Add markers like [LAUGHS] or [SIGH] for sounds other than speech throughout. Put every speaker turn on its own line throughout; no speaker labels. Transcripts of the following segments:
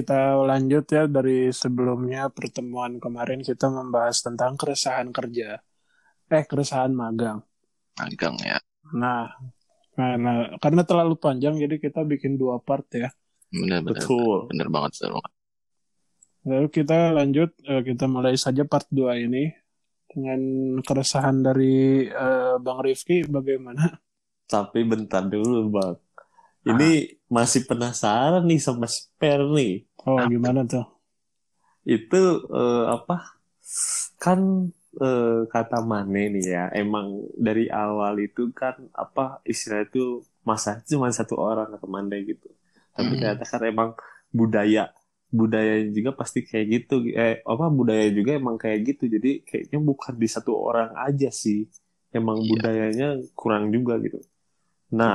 kita lanjut ya dari sebelumnya pertemuan kemarin kita membahas tentang keresahan kerja. Eh, keresahan magang.
Magang ya.
Nah, karena karena terlalu panjang jadi kita bikin dua part ya.
Bener, bener,
Betul.
bener banget. Bener banget.
Lalu kita lanjut, eh, kita mulai saja part 2 ini dengan keresahan dari eh, Bang Rifki bagaimana?
Tapi bentar dulu bang. Ini masih penasaran nih sama spare nih.
Oh, gimana tuh?
Itu eh, apa? Kan eh, kata Mane nih ya. Emang dari awal itu kan apa istilah itu masa cuma satu orang kata Mane gitu. Tapi
Hmm.
ternyata kan emang budaya budaya juga pasti kayak gitu. Eh apa budaya juga emang kayak gitu. Jadi kayaknya bukan di satu orang aja sih. Emang
Iya.
budayanya kurang juga gitu. Nah,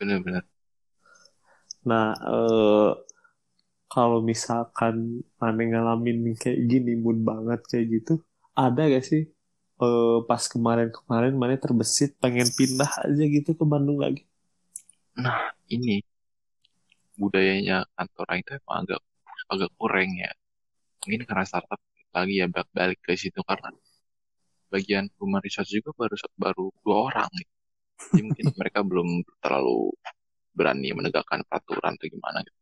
Bener-bener.
Nah, eh, kalau misalkan Mane ngalamin kayak gini, mood banget kayak gitu, ada gak sih eh, pas kemarin-kemarin Mane terbesit pengen pindah aja gitu ke Bandung lagi?
Nah, ini budayanya kantor itu emang agak agak kurang ya. Mungkin karena startup lagi ya balik, balik ke situ karena bagian human research juga baru baru dua orang gitu. Jadi mungkin [LAUGHS] mereka belum terlalu berani menegakkan peraturan atau gimana gitu.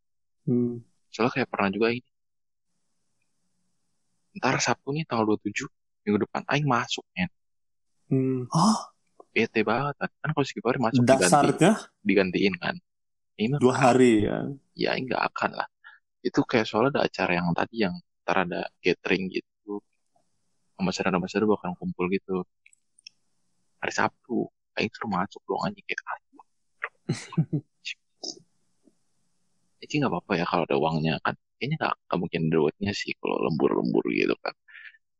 Hmm.
Soalnya kayak pernah juga ini. Ntar Sabtu nih tanggal 27 minggu depan Aing masuk ya.
Hmm.
Oh,
Bete banget kan. Kan kalau si Kipari masuk diganti,
dasarnya
digantiin kan. Ini mah
dua hari ya.
ya nggak akan lah itu kayak soalnya ada acara yang tadi yang ntar ada gathering gitu ambassador ambassador bakal kumpul gitu hari Sabtu kayak itu masuk dong aja kayak ah. Ini nggak apa-apa ya kalau ada uangnya kan. Kayaknya nggak nggak mungkin ada duitnya sih kalau lembur-lembur gitu kan.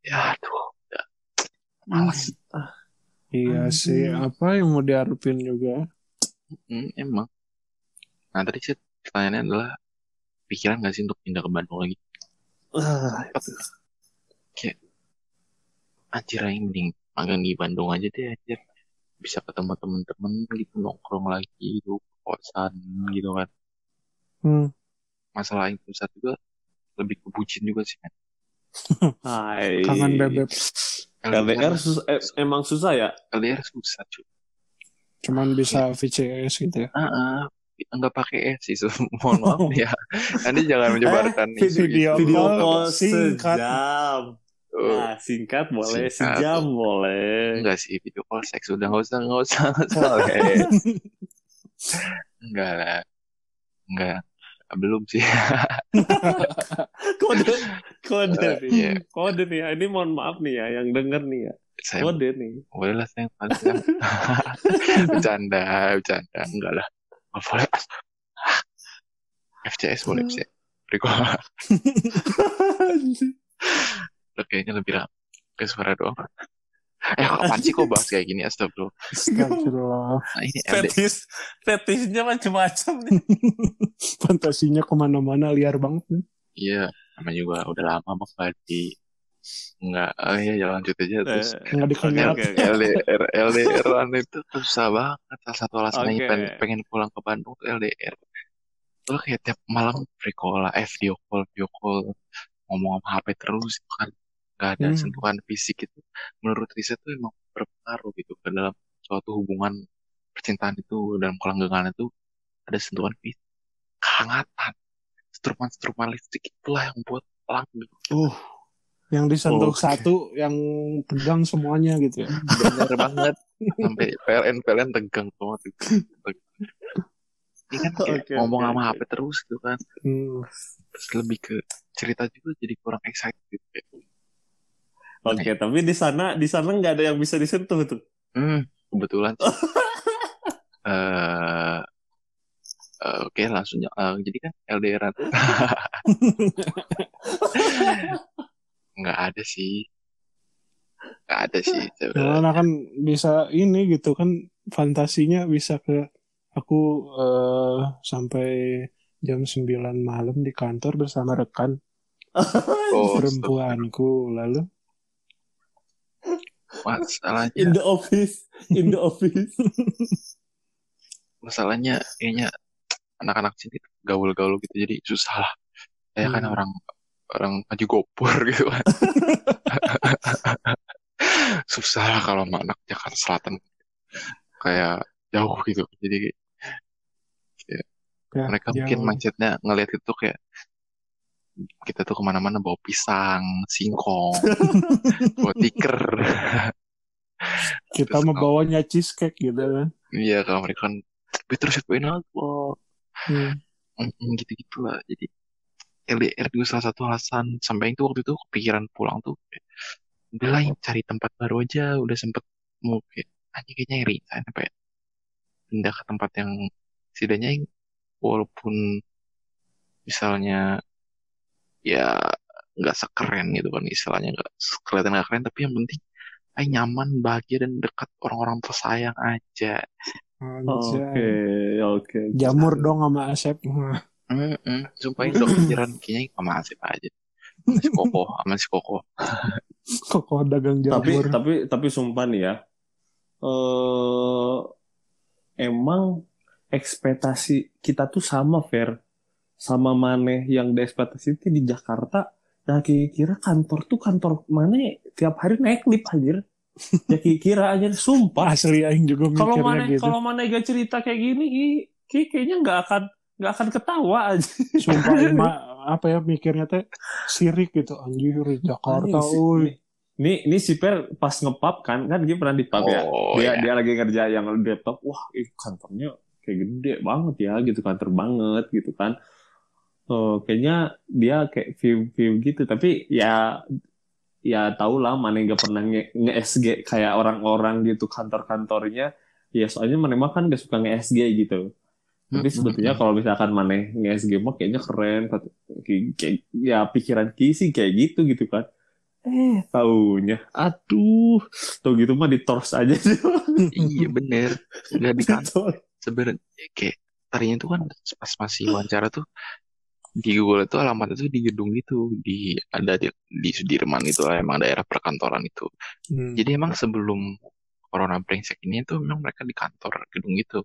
Ya aduh udah. Malas
Iya sih, apa yang mau diharapin juga?
Hmm, emang. Nah tadi sih pertanyaannya adalah pikiran nggak sih untuk pindah ke Bandung lagi?
Ah,
anjir aing mending magang di Bandung aja deh anjir. Bisa ketemu temen-temen gitu nongkrong lagi gitu kosan gitu kan
Hmm.
masalah aing pusat juga lebih ke bucin juga sih kan
hai.
Kangen bebek.
LDR sus- eh, emang susah ya?
LDR susah cuy
Cuman bisa VCS gitu ya.
ah ah, nggak pakai es sih so, [LAUGHS] mohon maaf ya nanti jangan menyebarkan isu
video
itu.
Video
call singkat.
sejam. Nah, singkat boleh,
Singkat.
sejam boleh.
enggak sih video call seks udah nggak usah nggak usah nggak usah [LAUGHS] enggak lah enggak belum sih [LAUGHS]
Kode, kode
Eh,
nih.
iya.
Kode nih. Ini mohon maaf nih ya, yang denger nih ya.
saya
Kode nih.
boleh lah saya [LAUGHS] bercanda bercanda enggak lah boleh FCS boleh Riko Udah kayaknya lebih rame ke suara doang [LAUGHS] eh kapan sih kok bahas kayak gini astagfirullah
Astagfirullah.
nah ini
Fetis, fetisnya macam-macam nih. [LAUGHS]
Fantasinya ke mana-mana liar banget nih.
iya namanya juga udah lama bang Fadi enggak oh iya ya lanjut aja terus
Eh,
Nggak dikenal.
Oke, oke.
LDR LDR itu tuh susah banget salah satu alasannya
Oke.
pengen, pengen pulang ke Bandung tuh LDR lo kayak tiap malam free call lah, eh video call, video call, ngomong sama HP terus kan nggak ada
Hmm.
sentuhan fisik itu. Menurut riset tuh emang berpengaruh gitu ke dalam suatu hubungan percintaan itu dalam kelanggengan itu ada sentuhan fisik, kehangatan, struman-struman listrik itulah yang buat langgeng.
Uh, yang disentuh satu, yang pegang semuanya gitu ya.
Bener banget sampai PLN PLN tegang semua tegang. Ini kan kayak
Oke,
ngomong
oke,
sama. HP terus gitu kan.
Hmm.
Terus lebih ke cerita juga jadi kurang excited gitu. Kayak,
Oke, tapi di sana di sana nggak ada yang bisa disentuh tuh.
Hmm, kebetulan. [LAUGHS] Eh, eh, Oke langsung eh, jadi kan LDR tuh [LAUGHS] nggak ada sih nggak ada sih.
Karena kan bisa ini gitu kan fantasinya bisa ke aku eh, sampai jam 9 malam di kantor bersama rekan [LAUGHS]
Oh,
perempuanku lalu
masalahnya
In the office, in the office.
masalahnya kayaknya anak-anak sini gaul-gaul gitu jadi susah lah saya kan
Hmm.
orang orang maju gopur [LAUGHS] gitu kan susah lah kalau sama anak Jakarta Selatan kayak jauh gitu jadi
Ya,
mereka
jauh.
mungkin mindsetnya ngelihat itu kayak kita tuh ke mana-mana bawa pisang, singkong, [LAUGHS] bawa tiker.
kita
Terus
membawanya cheesecake gitu kan.
Iya kalau mereka kan better shot enak kok.
Hmm.
Mm, gitu-gitu lah. Jadi LDR juga salah satu alasan sampai itu waktu itu kepikiran pulang tuh udah lah cari tempat baru aja udah sempet mau kayak aja kayaknya resign apa ya pindah ke tempat yang setidaknya yang walaupun misalnya ya nggak sekeren gitu kan istilahnya nggak kelihatan nggak keren tapi yang penting ay nyaman bahagia dan dekat orang-orang tersayang aja.
Oke, oke.
Jamur dong sama Asep. Wah,
Mm-mm. Sumpah itu udah kepikiran kayaknya sama Asep aja si Koko sama si Koko [LAUGHS]
Kok dagang
Tapi
jamur.
tapi tapi sumpah nih ya. Eh emang ekspektasi kita tuh sama Fer. Sama Maneh yang di ekspektasi itu di Jakarta. Ya kira kantor tuh kantor Maneh tiap hari naik lift anjir. Ya kira aja sumpah.
Asli aing juga
Kalau
mikirnya
Maneh
gitu.
kalau Maneh gak cerita kayak gini Ki- kayaknya nggak akan nggak akan ketawa aja.
Sumpah [LAUGHS] Ima, apa ya mikirnya teh sirik gitu anjir Jakarta uy.
Ini ini si Per pas ngepap kan kan dia pernah di pub ya.
oh
dia
ya
dia lagi kerja yang di laptop wah ih, kantornya kayak gede banget ya gitu kantor banget gitu kan oh, kayaknya dia kayak view view gitu. Tapi ya ya tau lah mana yang gak pernah nge, nge SG kayak orang-orang gitu kantor-kantornya. Ya soalnya mana mah kan gak suka nge SG gitu. Tapi
Mm-mm.
sebetulnya kalau misalkan mana nge SG mah kayaknya keren. Kayak, kayak- ya pikiran Ki sih kayak gitu gitu kan. Eh. Taunya. Aduh tuh gitu mah ditors aja sih.
Iya bener. Nggak di kantor [LAUGHS]
Ditors.
sebenarnya kayak tadinya tuh kan pas masih wawancara tuh di Google itu alamatnya tuh di gedung itu di ada di, di Sudirman itu lah emang daerah perkantoran itu
Hmm.
jadi emang sebelum corona brengsek ini tuh memang mereka di kantor gedung itu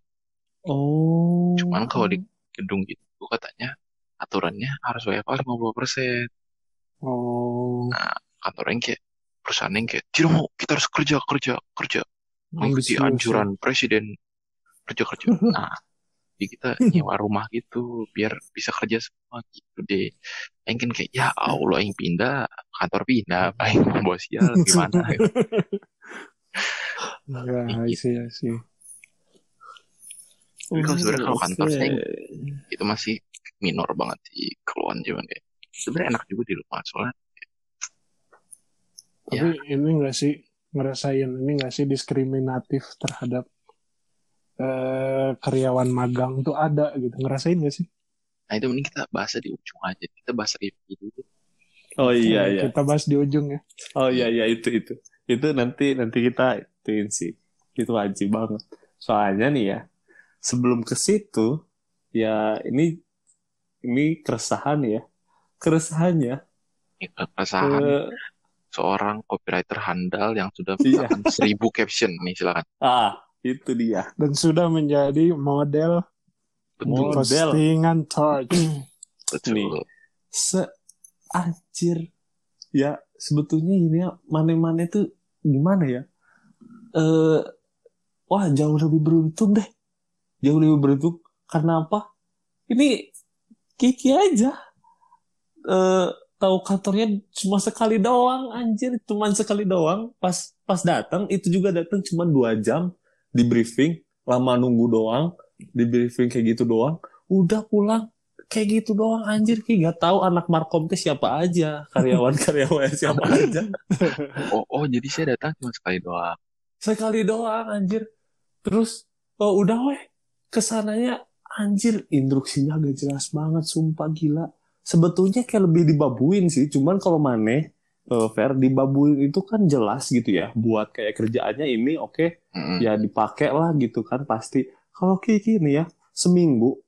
Oh.
cuman kalau di gedung itu katanya aturannya harus WFH 50%
Oh,
kantor yang kayak perusahaan yang kayak tidak mau kita harus kerja kerja kerja mengikuti
ambisius.
anjuran presiden kerja kerja [LAUGHS] nah jadi kita [LAUGHS] nyewa rumah gitu biar bisa kerja semua gitu deh. Mungkin kayak ya Allah yang pindah kantor pindah [LAUGHS] paling mau bos sial [LAUGHS] gimana?
Ya, see, I see.
Tapi kalau sebenarnya kalau kantor saya itu masih minor banget sih keluhan cuman kayak sebenarnya enak juga di rumah soalnya
Tapi ini enggak sih ngerasain ini enggak sih diskriminatif terhadap eh, karyawan magang tuh ada gitu. Ngerasain gak sih?
nah itu mending kita bahas di ujung aja kita bahas review dulu
Oh iya
Eh,
iya.
Kita bahas di ujung ya.
Oh iya iya itu itu. Itu nanti nanti kita ituin sih. Itu wajib banget. Soalnya nih ya, sebelum ke situ ya ini ini keresahan ya. Keresahannya
Ini keresahan
eh,
seorang copywriter handal yang sudah
Iya.
seribu caption nih silakan
ah itu dia.
Dan sudah menjadi model
betul
Model.
postingan torch.
betul
Nih. Se anjir. Ya sebetulnya ini ya mana-mana itu gimana ya? Eh wah jauh lebih beruntung deh. Jauh lebih beruntung karena apa? Ini Kiki aja. Eh tahu kantornya cuma sekali doang anjir, cuma sekali doang. Pas pas datang itu juga datang cuma dua jam di briefing, lama nunggu doang, di briefing kayak gitu doang. Udah pulang kayak gitu doang anjir ki. Gak tahu anak markom teh siapa aja karyawan karyawan [LAUGHS] siapa aja.
Oh oh jadi saya datang cuma sekali doang.
Sekali doang anjir. Terus oh udah weh. Ke sananya anjir instruksinya gak jelas banget sumpah gila. Sebetulnya kayak lebih dibabuin sih cuman kalau maneh eh, fair dibabuin itu kan jelas gitu ya buat kayak kerjaannya ini oke
Mm-mm.
ya dipakai lah gitu kan pasti kalau Kiki nih ya seminggu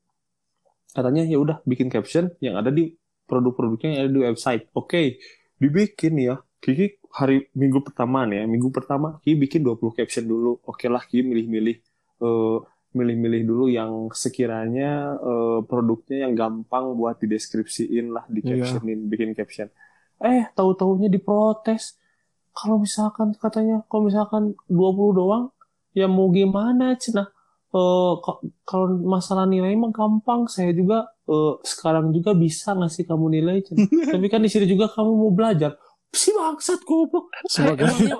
katanya ya udah bikin caption yang ada di produk-produknya yang ada di website oke dibikin ya Kiki hari minggu pertama nih ya minggu pertama Kiki bikin 20 caption dulu oke lah Kiki milih-milih eh, milih-milih dulu yang sekiranya eh, produknya yang gampang buat dideskripsiin lah, di
Iya.
captionin, bikin caption. Eh, tahu-taunya diprotes. Kalau misalkan katanya, kalau misalkan 20 doang, ya mau gimana, Cina? Eh, kalau masalah nilai mah gampang, saya juga eh, sekarang juga bisa ngasih kamu nilai, Cina. [LAUGHS] Tapi kan di sini juga kamu mau belajar. Si bangsat goblok. Eh,
Sebagai
emangnya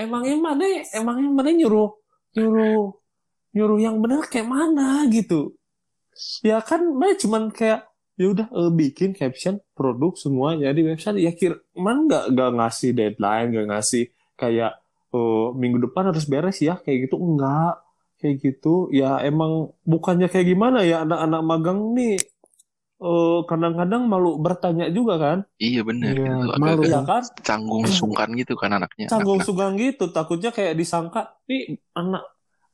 emangnya mana emangnya mana nyuruh nyuruh nyuruh yang benar kayak mana gitu ya kan mana cuman kayak ya udah eh, bikin caption produk semua jadi website ya kira man nggak nggak ngasih deadline nggak ngasih kayak eh, minggu depan harus beres ya kayak gitu enggak kayak gitu ya emang bukannya kayak gimana ya anak-anak magang nih eh, kadang-kadang malu bertanya juga kan
Iya bener.
Iya,
gitu.
malu.
Ya kan
canggung sungkan gitu kan anaknya.
canggung
Anak-anak.
sugang gitu takutnya kayak disangka nih anak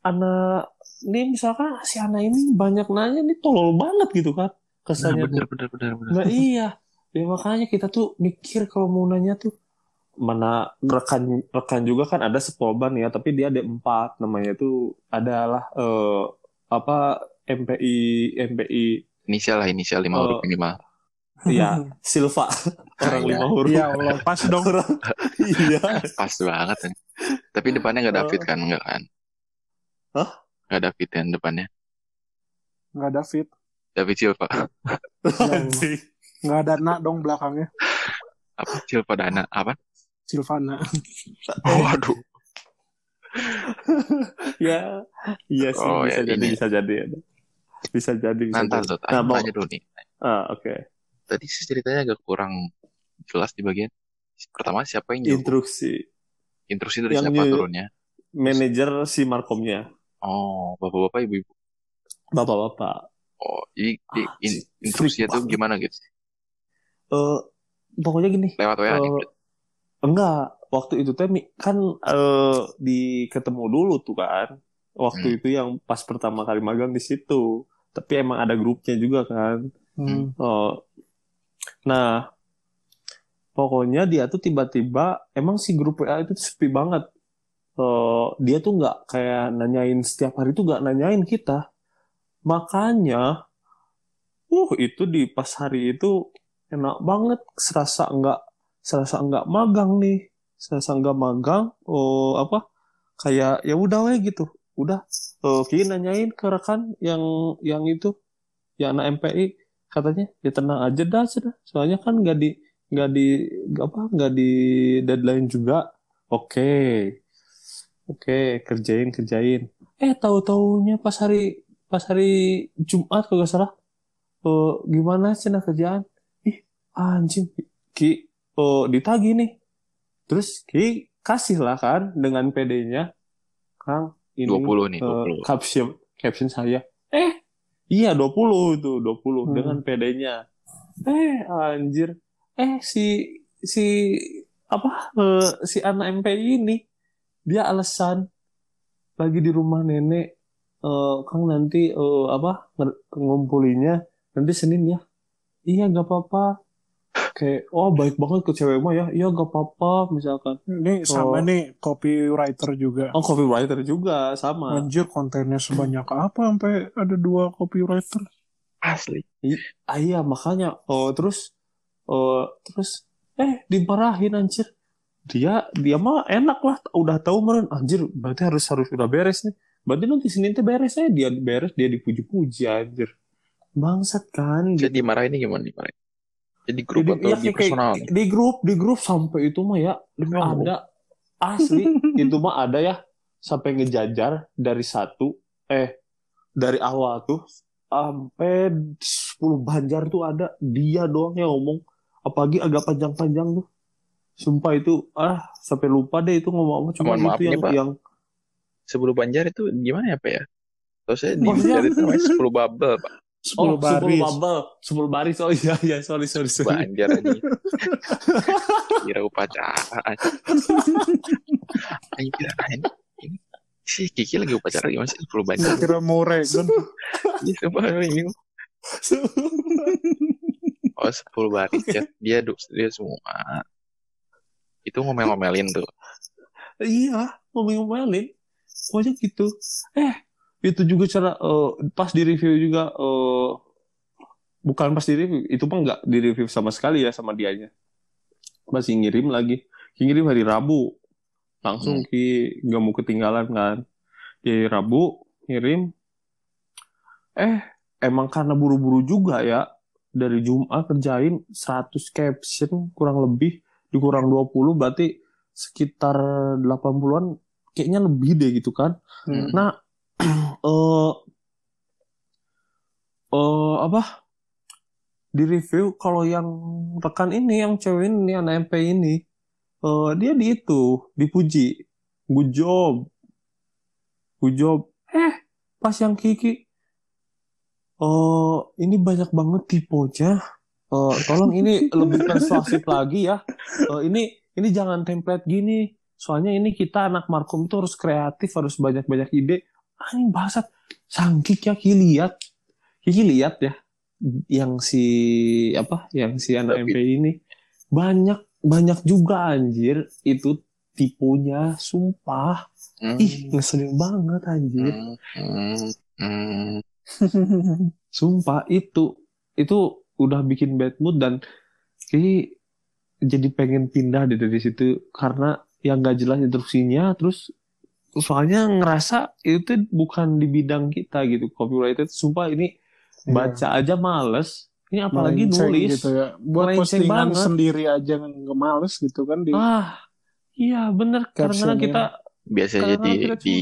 anak nih misalkan si anak ini banyak nanya nih tolol banget gitu kan
Bener,
kesannya
bener,
tuh
bener, bener, bener.
nah iya ya makanya kita tuh mikir kalau mau nanya tuh mana rekan rekan juga kan ada sepolban ya tapi dia ada empat namanya itu adalah eh, apa MPI MPI
Inisial lah, inisial lima
Oh.
huruf minimal.
ya [LAUGHS] Silva orang
iya.
lima huruf
Ya Allah, pas dong. [LAUGHS]
iya
Pas banget. kan. Tapi depannya nggak David
Oh.
kan, nggak kan?
Hah?
Nggak David kan depannya.
Nggak ada fit.
David Silva.
Nggak ada nak dong belakangnya.
Apa? Silva Dana. Apa?
Silvana.
Oh, waduh.
ya iya sih
Oh,
bisa
ya,
jadi
ini.
bisa jadi bisa jadi bisa
Nanti
jadi
tuh,
Nah, mau-
tanya dulu nih.
ah oke
Tadi sih ceritanya agak kurang jelas di bagian pertama siapa yang nyuruh
instruksi
instruksi dari
Yang
siapa
nyuruh-
turunnya
manajer si markomnya
oh bapak-bapak ibu-ibu
bapak-bapak
oh jadi di,
Ah,
in- instruksinya tuh gimana gitu
eh pokoknya gini
lewat WA nih
Eh, enggak waktu itu teh kan eh di ketemu dulu tuh kan waktu
Hmm.
itu yang pas pertama kali magang di situ tapi emang ada grupnya juga kan
Hmm.
Oh. Nah, pokoknya dia tuh tiba-tiba emang si grup WA itu sepi banget. Eh, dia tuh nggak kayak nanyain setiap hari tuh nggak nanyain kita. Makanya, uh itu di pas hari itu enak banget, serasa nggak serasa nggak magang nih, serasa nggak magang. Oh apa? Kayak ya udah weh gitu, udah. Eh, Ki nanyain ke rekan yang yang itu, yang anak MPI katanya ya tenang aja dah sudah soalnya kan nggak di nggak di apa nggak di deadline juga oke oke kerjain kerjain eh tahu taunya pas hari pas hari Jumat kalau nggak salah. Eh, gimana sih nah kerjaan? Ih anjing. Ki oh ditagi nih. Terus ki kasih lah kan dengan PD-nya Kang ini
20 nih
eh,
20
caption caption saya. Eh iya 20 itu 20
Hmm.
dengan PD-nya eh anjir. Eh si si apa eh, si anak MPI ini dia alasan lagi di rumah nenek eh, Kang nanti eh, apa nger- ngumpulinnya nanti Senin ya. Iya gak apa-apa. Kayak oh baik banget ke cewek mah ya. Iya gak apa-apa misalkan.
Ini sama
Oh.
nih copywriter juga.
oh copywriter juga sama.
Anjir kontennya sebanyak apa sampai ada dua copywriter.
asli.
Ah, iya makanya. Oh terus oh terus eh dimarahin anjir. Dia dia mah enak lah udah tahu meren. Anjir berarti harus harus udah beres nih berarti nanti Senin teh beres ya dia beres dia dipuji-puji anjir. Bangsat kan
jadi dimarahinnya gimana dimarahin? Jadi grup
Di-
atau
iya,
di personal
kayak di grup di grup sampai itu mah ya
Demi Allah.
ada. Asli [LAUGHS] itu mah ada ya. Sampai ngejajar dari satu eh dari awal tuh sampai 10 banjar tuh ada. Dia doang yang ngomong. Apalagi agak panjang-panjang tuh. Sumpah itu ah sampai lupa deh itu ngomong apa. Cuma itu yang
Pak.
yang
sebelum banjar itu gimana ya pak ya Terus saya di
Maksudnya-
banjar itu [LAUGHS] namanya 10 bubble pak
Sepuluh
oh,
baris.
10 bubble 10 baris oh iya iya sorry sorry sorry
banjar aja [LAUGHS] kira upacara ini ini si Kiki lagi upacara gimana sih 10 banjar
Kira mau regon.
Iya, sumpah ini Oh, 10 baris ya. Dia dia semua. Itu ngomel-ngomelin tuh.
Iya, ngomel-ngomelin. Pokoknya gitu. Eh, itu juga cara eh, pas di review juga eh, bukan pas di review itu mah nggak di review sama sekali ya sama dianya. Masih ngirim lagi. Ngirim hari Rabu. Langsung
Hmm.
ki nggak mau ketinggalan kan. Di Rabu ngirim. Eh emang karena buru-buru juga ya. Dari Jumat kerjain 100 caption kurang lebih dikurang 20 berarti sekitar 80-an kayaknya lebih deh gitu kan
Hmm.
Nah, [CLEARS THROAT] eh eh apa? Di review kalau yang rekan ini, yang cewek ini, anak MP ini, eh dia di itu dipuji, good job, good job. Eh, pas yang Kiki, eh ini banyak banget tipenya. Eh tolong ini [LAUGHS] lebih persuasif lagi ya. Eh ini ini jangan template gini. Soalnya ini kita anak markom itu harus kreatif, harus banyak-banyak ide. Anjing bangsat. Sangkik ya Ki lihat. Kiki lihat ya yang si apa? Yang si anak MP ini banyak banyak juga anjir itu tipunya sumpah.
Hmm,
Ih, ngeselin banget anjir.
hmm, hmm. [LAUGHS]
Sumpah itu itu udah bikin bad mood dan kayak jadi pengen pindah deh dari situ karena yang gak jelas instruksinya terus soalnya ngerasa itu bukan di bidang kita gitu copyright itu sumpah ini
Iya.
baca aja males ini apalagi
Melenceng
nulis
gitu ya. Buat postingan
banget.
sendiri aja nggak males gitu kan di
ah iya bener karena kita
Biasanya
Kadang-kadang
di
kita
di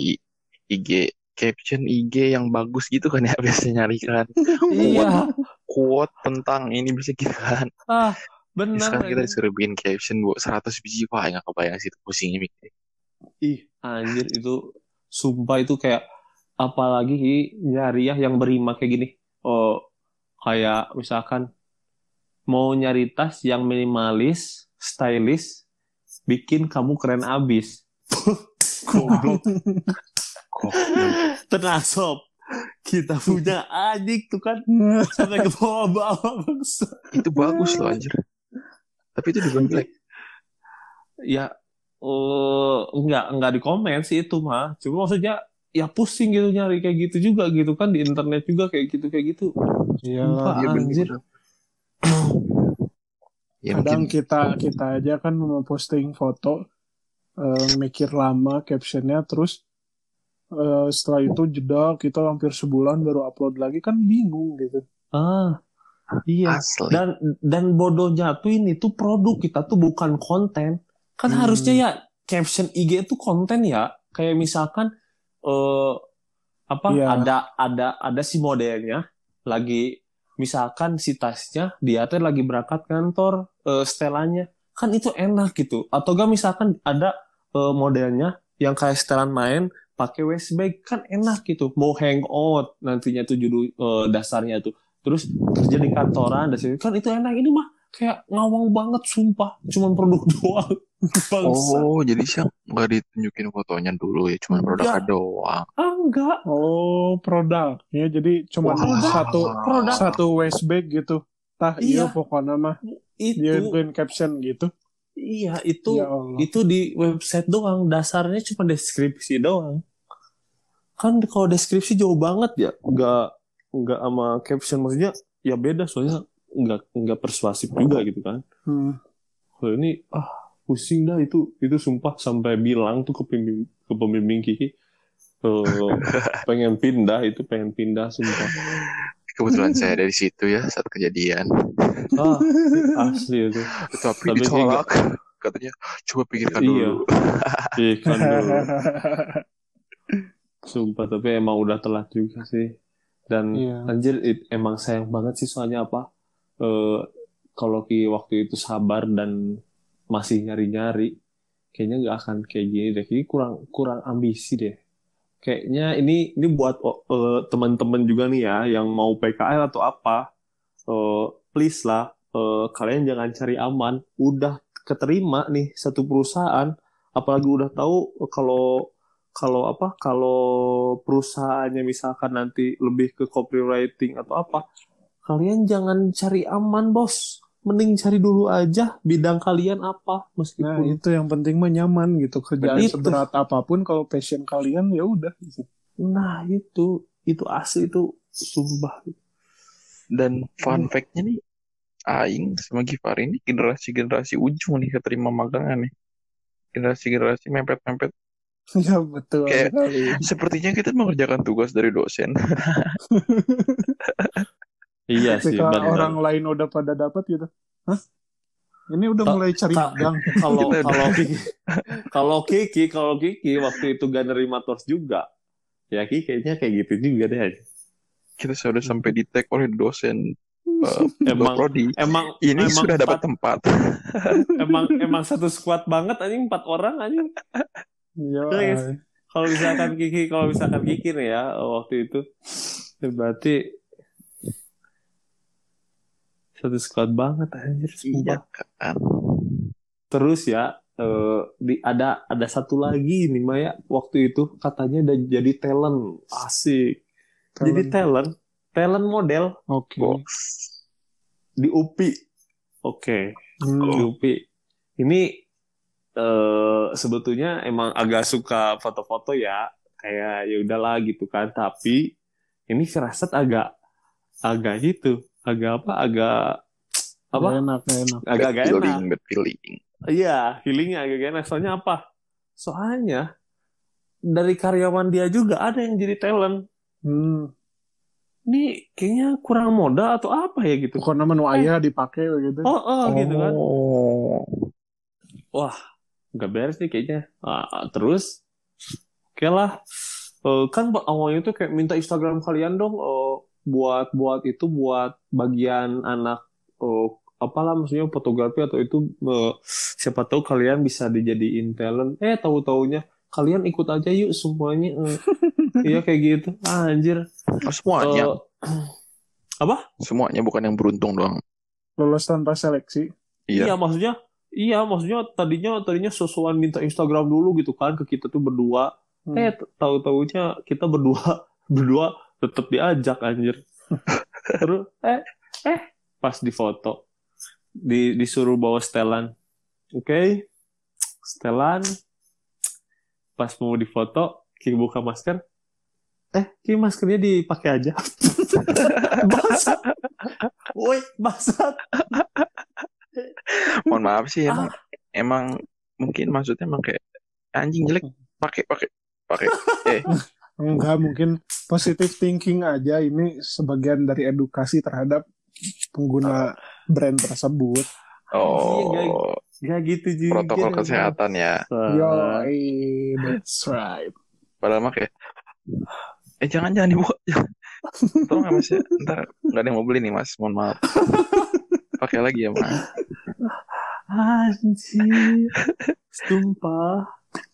IG caption IG yang bagus gitu kan ya [LAUGHS] biasanya nyari kan
iya
quote tentang ini bisa gitu kan.
ah bener
Sekarang kita disuruh bikin caption bu 100 biji wah nggak kebayang sih itu pusingnya mikir.
Ih, anjir itu sumpah itu kayak apalagi Ki, nyari ya yang berima kayak gini. Oh, kayak misalkan mau nyari tas yang minimalis, stylish, bikin kamu keren abis. [LAUGHS] Goblok. Tenang sob. Kita punya adik tuh kan [LAUGHS] sampai ke bawah-bawah bangsa.
Itu bagus loh anjir. Tapi itu juga jelek. [LAUGHS]
Ya, eh enggak enggak di komen sih itu mah. Cuma maksudnya ya pusing gitu nyari kayak gitu juga gitu kan di internet juga kayak gitu kayak gitu.
Iyalah.
Sumpah, anjir. [COUGHS]
Ya
Kadang
mungkin
kita kita aja kan mau posting foto eh, mikir lama captionnya terus eh, setelah itu jeda kita hampir sebulan baru upload lagi kan bingung gitu.
Ah, iya.
asli.
Dan dan bodohnya tuh ini tuh produk kita tuh bukan konten. Kan
Hmm.
harusnya ya caption IG itu konten ya. Kayak misalkan eh apa
Iya.
ada ada ada si modelnya lagi misalkan si tasnya dia tuh lagi berangkat kantor eh, setelannya kan itu enak gitu atau gak misalkan ada eh, modelnya yang kayak setelan main pakai waist bag kan enak gitu mau hangout nantinya tuh judul eh, dasarnya tuh terus kerja di kantoran dan sebagainya. kan itu enak ini mah kayak ngawang banget sumpah cuman produk [LAUGHS] doang bangsa
Oh, jadi sih nggak ditunjukin fotonya dulu ya, cuma produknya
Enggak.
doang.
ah enggak
Oh produknya jadi cuma
Wah.
satu
Produk.
satu waist bag gitu. Tah
Iya.
iya pokoknya mah
itu
dia bikin caption gitu.
iya itu
Ya Allah.
itu di website doang dasarnya cuma deskripsi doang kan kalau deskripsi jauh banget ya nggak nggak sama caption maksudnya ya beda soalnya nggak nggak persuasif juga gitu kan
Hmm.
kalau ini ah pusing dah itu itu sumpah sampai bilang tuh ke pembimbing ke pembimbing Kiki eh, [LAUGHS] pengen pindah itu pengen pindah sumpah
Kebetulan saya dari situ ya saat kejadian.
ah asli itu
Tapi
Tapi
ditolak. Katanya coba pikirkan
Iya.
dulu.
ikan dulu [LAUGHS] Sumpah, tapi emang udah telat juga sih. Dan
Iya.
anjir, it- emang sayang banget sih soalnya apa? Eh kalau Ki waktu itu sabar dan masih nyari-nyari, kayaknya nggak akan kayak gini deh. Kayaknya kurang kurang ambisi deh. Kayaknya ini ini buat eh, teman-teman juga nih ya yang mau PKL atau apa, eh, please lah, eh, kalian jangan cari aman. Udah keterima nih satu perusahaan, apalagi udah tahu kalau kalau apa kalau perusahaannya misalkan nanti lebih ke copywriting atau apa kalian jangan cari aman bos mending cari dulu aja bidang kalian apa
Nah
meskipun
itu yang penting mah nyaman gitu kerjaan
Itu.
seberat apa pun kalau passion kalian ya udah. gitu.
Nah itu, itu asli itu sumpah.
Dan fun fact-nya nih, Aing sama Gifar ini generasi-generasi ujung nih keterima magangan nih. Generasi-generasi mepet-mepet. [LAUGHS]
Ya betul
Kayak-
sekali.
Sepertinya kita mengerjakan tugas dari dosen. [LAUGHS]
Iya sih,
Ketika
benar.
orang lain udah pada dapat gitu. Hah? Ini udah
Ta-
mulai cari magang. [LAUGHS]
Kalau kalau Kiki, kalau Kiki, kalau Kiki waktu itu gak nerima tos juga, ya Kiki kayaknya kayak gitu juga deh.
Kita sudah sampai di tag oleh dosen uh,
Emang
prodi.
emang
Ini
emang
sudah dapat
empat-
tempat.
emang emang satu squad banget anjing empat orang anjing.
Iya.
Kalau misalkan Kiki, kalau misalkan Kiki nih ya waktu itu, ya berarti satu squad banget anjir.
Iya kan.
Terus ya eh, di ada ada satu lagi nih Maya waktu itu katanya udah jadi talent asik. Jadi talent, talent model
Oke.
Box.
di UPI. Oke,
Hmm.
di UPI. Ini eh sebetulnya emang agak suka foto-foto ya, kayak ya udahlah gitu kan. Tapi ini firasat agak agak gitu, agak apa? Agak apa?
Gak enak, gak enak.
Agak gak enak.
feeling, bad feeling.
Iya, healingnya agak gak enak. Soalnya apa? Soalnya dari karyawan dia juga ada yang jadi talent.
Hmm.
Ini kayaknya kurang modal atau apa ya gitu.
Bukan nama nu ayah dipakai begitu.
Oh, oh, gitu kan.
Oh.
Nggak beres nih kayaknya. Ah, terus, oke lah. Eh, kan awalnya tuh kayak minta Instagram kalian dong eh, buat buat itu buat bagian anak eh, apalah maksudnya fotografi atau itu eh, siapa tahu kalian bisa dijadiin talent. Eh tahu taunya kalian ikut aja yuk semuanya. Eh, [LAUGHS] Iya kayak gitu. Anjir.
Oh, semuanya.
Eh,
Semuanya bukan yang beruntung doang.
Lolos tanpa seleksi.
Iya.
Iya.
maksudnya iya maksudnya tadinya tadinya sesuatu minta Instagram dulu gitu kan ke kita tuh berdua.
Hmm.
Eh tahu taunya kita berdua [LAUGHS] berdua tetap diajak anjir. [LAUGHS] Terus eh eh pas di foto di disuruh bawa setelan. Oke. Setelan pas mau difoto Ki buka masker. Eh, Ki maskernya dipakai aja. [LAUGHS] Basat. Woi, basat.
Mohon maaf sih
Ah.
emang emang mungkin maksudnya emang kayak anjing jelek pakai pakai pakai [LAUGHS] eh
Enggak, mungkin positive thinking aja ini sebagian dari edukasi terhadap pengguna brand tersebut.
oh
Gak gitu juga.
protokol kesehatan ya
Yo, that's right.
padahal mah kayak eh jangan jangan dibuka jangan. [LAUGHS] tolong nggak mas ya ntar nggak ada yang mau beli nih mas mohon maaf [LAUGHS] pakai lagi ya mas
Anjir. Sumpah.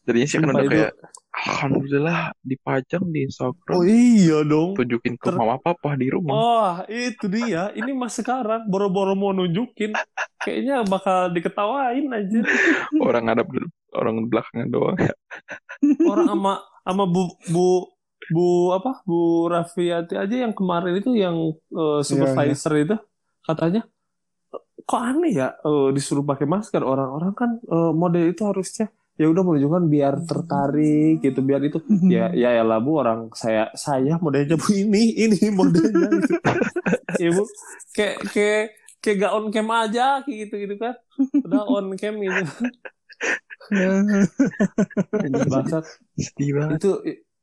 jadinya sih kan udah kayak alhamdulillah dipajang di Instagram
Oh iya dong.
tunjukin ke
Ter-
mama papa di rumah
Oh, itu dia. Ini mas sekarang boro-boro mau nunjukin. Kayaknya bakal diketawain aja.
orang ngadap orang belakangnya doang
Orang sama sama Bu Bu Bu apa? Bu Rafiati aja yang kemarin itu yang eh, supervisor itu katanya kok aneh ya eh, disuruh pakai masker? Orang-orang kan eh, model itu harusnya ya udah menunjukkan biar tertarik gitu biar itu [LAUGHS] ya ya ya lah bu orang saya saya modelnya bu ini ini modelnya [LAUGHS] gitu. ibu kayak kayak kayak gak on cam aja kayak gitu gitu kan. Udah on cam gitu bangsat. Itu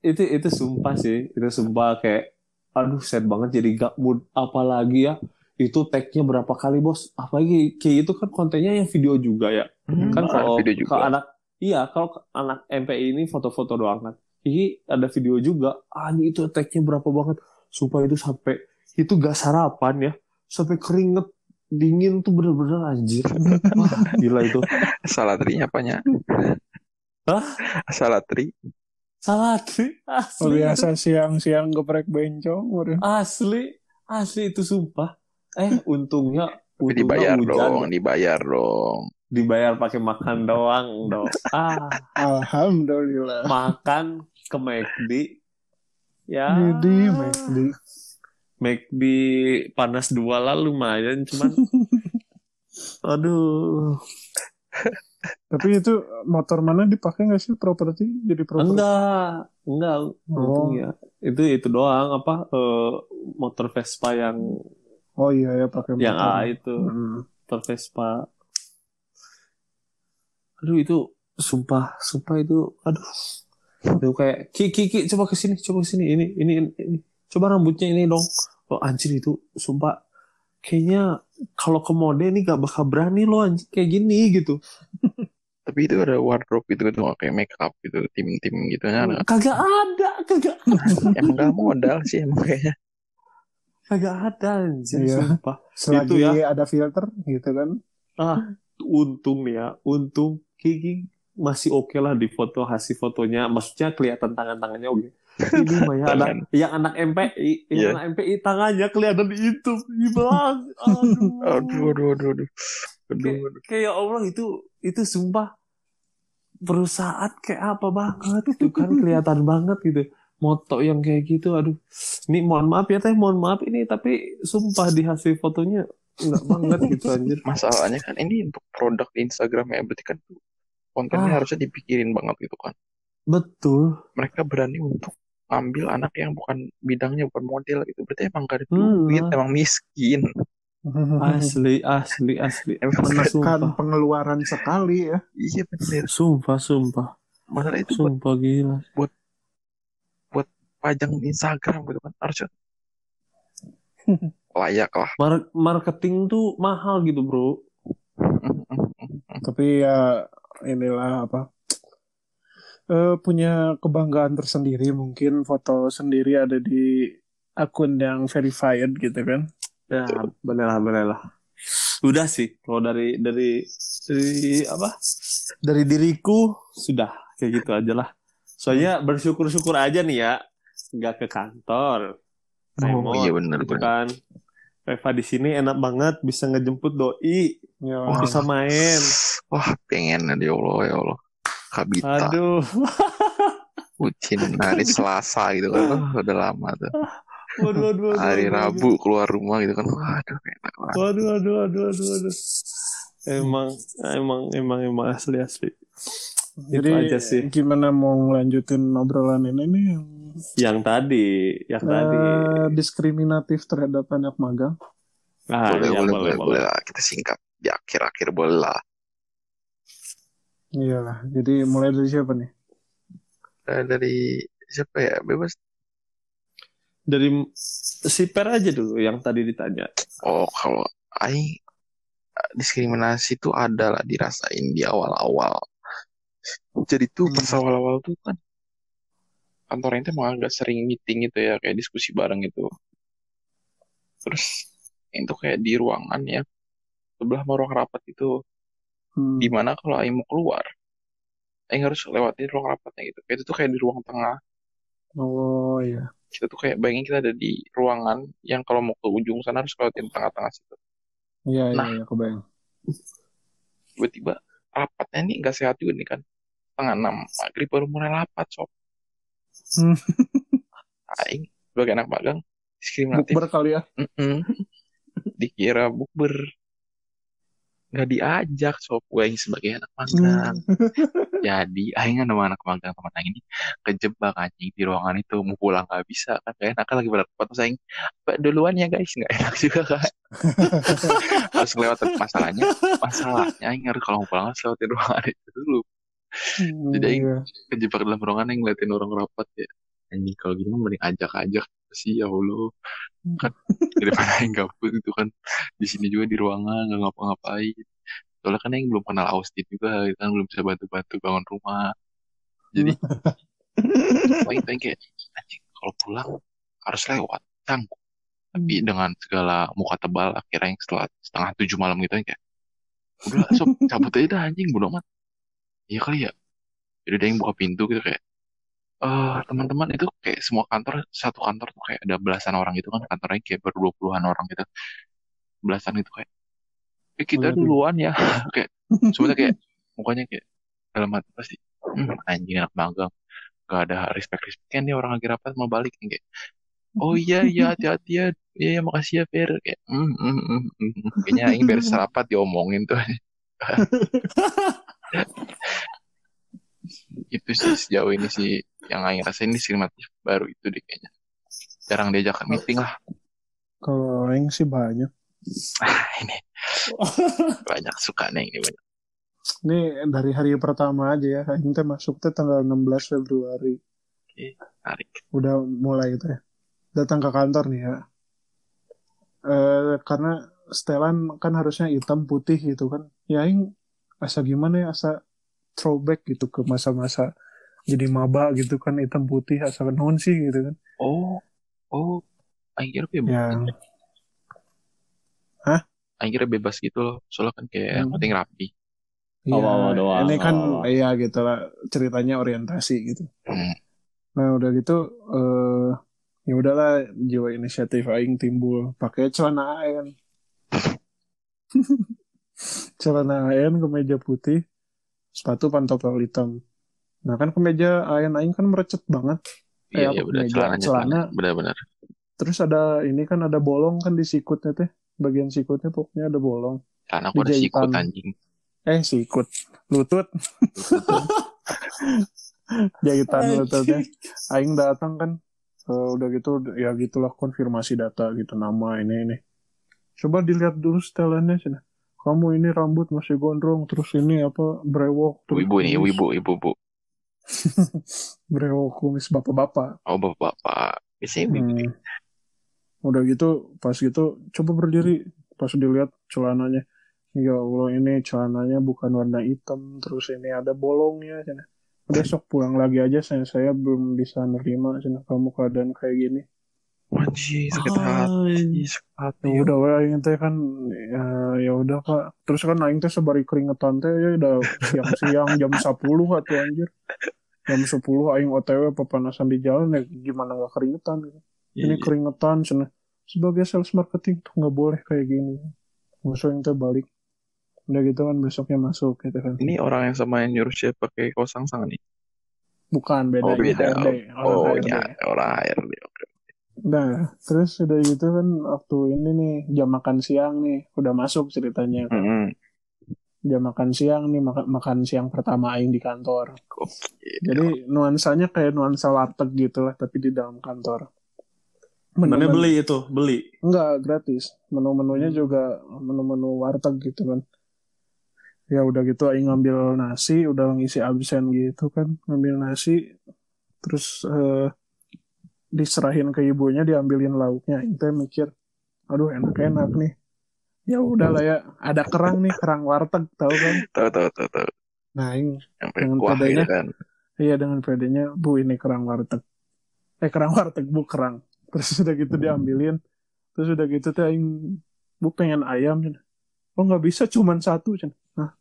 itu itu sumpah sih itu sumpah kayak aduh sad banget jadi gak mood apalagi ya itu tagnya berapa kali bos? Apalagi kayak itu kan kontennya yang video juga ya.
Hmm,
kan kalau
video juga.
kalau anak iya kalau anak MPI ini foto-foto doang kan. Ini ada video juga ah itu tagnya berapa banget? Supaya itu sampai itu gak sarapan ya. Sampai keringet dingin tuh bener-bener anjir. [LAUGHS] Wah gila itu.
Salatrinya apanya?
Hah?
salatri
salah asli
Oh,
asli
biasa siang-siang geprek bencong.
asli asli itu sumpah eh untungnya
Tapi
untungnya
dibayar
hujan
dong dibayar dong
dibayar pakai makan doang dong ah
Alhamdulillah.
makan ke McD ya
Jadi, McD.
McD panas dua lah lumayan cuman [LAUGHS] aduh
Tapi itu motor mana dipakai nggak sih properti jadi properti?
Enggak, enggak.
Oh.
ya. Itu itu doang apa eh, motor Vespa yang
Oh iya ya pakai
yang
motor.
A itu,
Hmm.
motor Vespa. Aduh itu sumpah, sumpah itu aduh. Itu kayak ki ki ki coba ke sini, coba ke sini. Ini ini ini. Coba rambutnya ini dong. Oh anjir itu sumpah kayaknya kalau ke mode ini gak bakal berani lo anjir kayak gini gitu. [LAUGHS]
Tapi itu ada wardrobe gitu gitu kayak make up gitu tim-tim gitu
Hmm.
ada.
Kagak ada, kagak
Emang gak modal sih emang kayaknya.
Kagak ada anjir
Iya.
sumpah.
Selagi
Itu ya.
ada filter gitu kan.
Ah, untung nih ya, untung Kiki masih oke lah di foto hasil fotonya. Maksudnya kelihatan tangan-tangannya oke. Ini mah ya anak,
Tangan.
yang anak MPI, yang
Iya.
anak MPI tangannya kelihatan di itu. Bang, aduh.
Aduh aduh aduh aduh. Aduh,
Kayak,
aduh.
kayak ya Allah itu itu sumpah perusahaan kayak apa banget itu kan kelihatan banget gitu. Moto yang kayak gitu, aduh. Ini mohon maaf ya teh, mohon maaf ini tapi sumpah di hasil fotonya enggak banget gitu anjir.
Masalahnya kan ini untuk produk di Instagram ya berarti kan tuh kontennya
Ah.
harusnya dipikirin banget gitu kan.
Betul.
Mereka berani untuk ngambil anak yang bukan bidangnya bukan model gitu. Berarti emang gak ada
Hmm.
duit, emang miskin.
Asli, asli, asli. [LAUGHS]
Emang
Menekan pengeluaran sekali ya.
Iya bener.
Sumpah, sumpah.
Masalah itu buat
Sumpah gila.
Pajang di Instagram gitu kan harusnya [LAUGHS] layak lah.
Mar- marketing tuh mahal gitu, bro.
Tapi ya inilah apa eh, punya kebanggaan tersendiri mungkin foto sendiri ada di akun yang verified gitu kan.
Ya, bener lah, bener lah. Udah sih, kalau dari dari dari apa? Dari diriku sudah kayak gitu aja lah. Soalnya bersyukur-syukur aja nih ya, nggak ke kantor.
Oh
Remote,
iya bener
gitu
bener.
kan. Reva di sini enak banget bisa ngejemput doi,
Ya,
Wah.
bisa main.
Wah pengen ya Allah ya Allah. Kabita,
Aduh, [LAUGHS]
bucin hari Selasa gitu kan. Oh, udah lama tuh.
waduh, waduh, waduh,
Hari
waduh,
Rabu keluar rumah gitu kan. Waduh enak banget.
Waduh, waduh, waduh, waduh, waduh. Emang, emang, emang, emang asli asli.
Jadi
Itu aja sih.
gimana mau ngelanjutin obrolan ini nih yang [LAUGHS]
Yang tadi, yang tadi.
eh, diskriminatif terhadap anak magang?
Ah,
boleh,
iya,
boleh, boleh,
boleh,
boleh lah. Kita singkat di akhir-akhir boleh lah.
Iyalah. Jadi mulai dari siapa nih?
Eh, dari siapa ya? Bebas.
Dari si Per aja dulu yang tadi ditanya.
Oh, kalau Aing eh, diskriminasi itu ada lah dirasain di awal-awal. Jadi tuh pas
Hmm.
awal-awal tuh kan kantor itu emang agak sering meeting gitu ya, kayak diskusi bareng gitu. Terus itu kayak di ruangan ya, sebelah sama ruang rapat itu.
Hmm.
Di mana kalau Aing mau keluar, Aing harus lewatin ruang rapatnya gitu. Kayak itu tuh kayak di ruang tengah.
Oh iya.
Kita tuh kayak bayangin kita ada di ruangan yang kalau mau ke ujung sana harus lewatin tengah-tengah situ.
Iya, iya,
Nah.
iya, kebayang.
tiba-tiba rapatnya nih nggak sehat juga nih kan setengah enam maghrib baru mulai rapat sob. Aing sebagai anak magang diskriminatif.
Bukber kali ya.
Mm-mm. dikira bukber. Nggak diajak sob. Gue aing sebagai anak magang. [LAUGHS] Jadi aing kan sama anak magang teman aing ini kejebak anjing di ruangan itu mau pulang nggak bisa kan. Gak enak kan lagi berapat terus aing "Pak, duluan ya guys? Nggak enak [LAUGHS] juga kan. Harus lewat masalahnya. Masalahnya aing harus kalau mau pulang harus lewatin ruangan itu dulu
Hmm,
Jadi aing
iya.
kejebak dalam ruangan yang ngeliatin orang rapat ya anjing kalau gini mah mending ajak-ajak sih ya Allah. Kan daripada yang gabut itu kan di sini juga di ruangan nggak ngapa-ngapain. Soalnya kan yang belum kenal Austin juga kan belum bisa bantu-bantu bangun rumah. Jadi paling paling kayak anjing kalau pulang harus lewat canggung tapi dengan segala muka tebal akhirnya yang setelah setengah tujuh malam gitu kayak udah sob cabut aja dah anjing bodo amat iya kali ya. Jadi ada yang buka pintu gitu kayak eh teman-teman itu kayak semua kantor satu kantor tuh kayak ada belasan orang gitu kan kantornya kayak berdua puluhan orang gitu. Belasan gitu kayak. Eh kita
Waduh.
duluan ya. [LAUGHS] Kayak sebenarnya kayak [LAUGHS] mukanya kayak dalam hati pasti hmm, anjing anak magang. Gak ada respect respectnya nih orang lagi rapat mau balik. Kayak oh iya iya hati-hati ya. Iya ya, makasih ya Fer. Kayak hmm, hmm, hmm, hmm. kayaknya ini beres rapat diomongin tuh [LAUGHS] itu sih sejauh ini sih yang Aing rasain ini sinematif baru itu deh kayaknya jarang diajak meeting lah
Kalau Aing sih banyak.
ah ini banyak suka nih ini banyak
Ini dari hari pertama aja ya. Aing teh masuk teh tanggal 16 Februari.
tarik
Udah mulai itu ya. Datang ke kantor nih ya. Eh karena setelan kan harusnya hitam putih gitu kan. Ya Aing asa gimana ya asa throwback gitu ke masa-masa jadi maba gitu kan hitam putih asa non sih gitu kan.
oh oh Aing kira bebas
Ya
Aing kira bebas gitu loh soalnya kan kayak yang
Hmm.
penting rapi
Iya,
Awal-awal doang,
ini kan
awal-awal.
iya gitu lah ceritanya orientasi gitu.
Hmm.
Nah udah gitu eh ya udahlah jiwa inisiatif aing timbul pakai celana aen. [LAUGHS] celana aen kemeja putih, sepatu pantopel hitam. Nah kan kemeja aen aing kan merecet banget.
iya iya
apa,
benar
meja,
celananya
celana.
celana benar-benar
Terus ada ini kan ada bolong kan di sikutnya teh. Bagian sikutnya pokoknya ada bolong.
aku ada sikut anjing
Eh sikut, lutut, [LAUGHS] jahitan lututnya. Aing datang kan eh, udah gitu ya gitulah konfirmasi data gitu nama ini ini coba dilihat dulu setelannya sih kamu ini rambut masih gondrong terus ini apa brewok terus
ibu
kumis.
ibu ibu ibu [LAUGHS]
brewok kumis bapak-bapak.
Oh bapak-bapak. Begitu
Hmm. udah gitu pas gitu coba berdiri. Pas dilihat celananya ya Allah ini celananya bukan warna hitam terus ini ada bolongnya cina. besok pulang lagi aja saya saya belum bisa nerima cina kamu keadaan kayak gini
anjing sakit hati sakit hati.
Ya udah aing teh kan ya, ya udah pak. Terus kan aing teh sebari keringetan teh ya udah siang-siang jam 10 atuh anjir. Jam 10 aing OTW pepanasan di jalan ya gimana nggak keringetan gitu. ini
Iya.
keringetan cina. Sebagai sales marketing tuh nggak boleh kayak gini. Musuh yang teh balik. Udah gitu kan besoknya masuk gitu kan.
Ini orang yang sama yang nyuruh saya pakai kaos sang nih?
Bukan beda
Oh, beda.
HRD orang
oh
HRD.
ya orang HRD oke
nah terus udah gitu kan waktu ini nih jam makan siang nih udah masuk ceritanya kan
Mm-mm.
jam makan siang nih makan makan siang pertama aing di kantor.
Oke.
Jadi nuansanya kayak nuansa warteg gitu lah tapi di dalam kantor.
Mana
Menu-menu-
beli itu? Beli.
Enggak gratis. Menu-menunya
Hmm.
juga menu-menu warteg gitu kan. Ya udah gitu aing ngambil nasi, udah ngisi absen gitu kan, ngambil nasi terus eh, diserahin ke ibunya diambilin lauknya. Teh mikir, aduh enak-enak nih. Ya udahlah ya, ada kerang nih, kerang warteg tahu kan.
tahu tahu tahu tahu
Nah,
yang pakai
Dengan
kuah
pedenya.
gitu kan
Iya dengan pedenya, bu ini kerang warteg. Eh kerang warteg bu kerang. Terus udah gitu diambilin. Terus udah gitu teh bu pengen ayam. Oh nggak bisa cuman satu cen. Nah,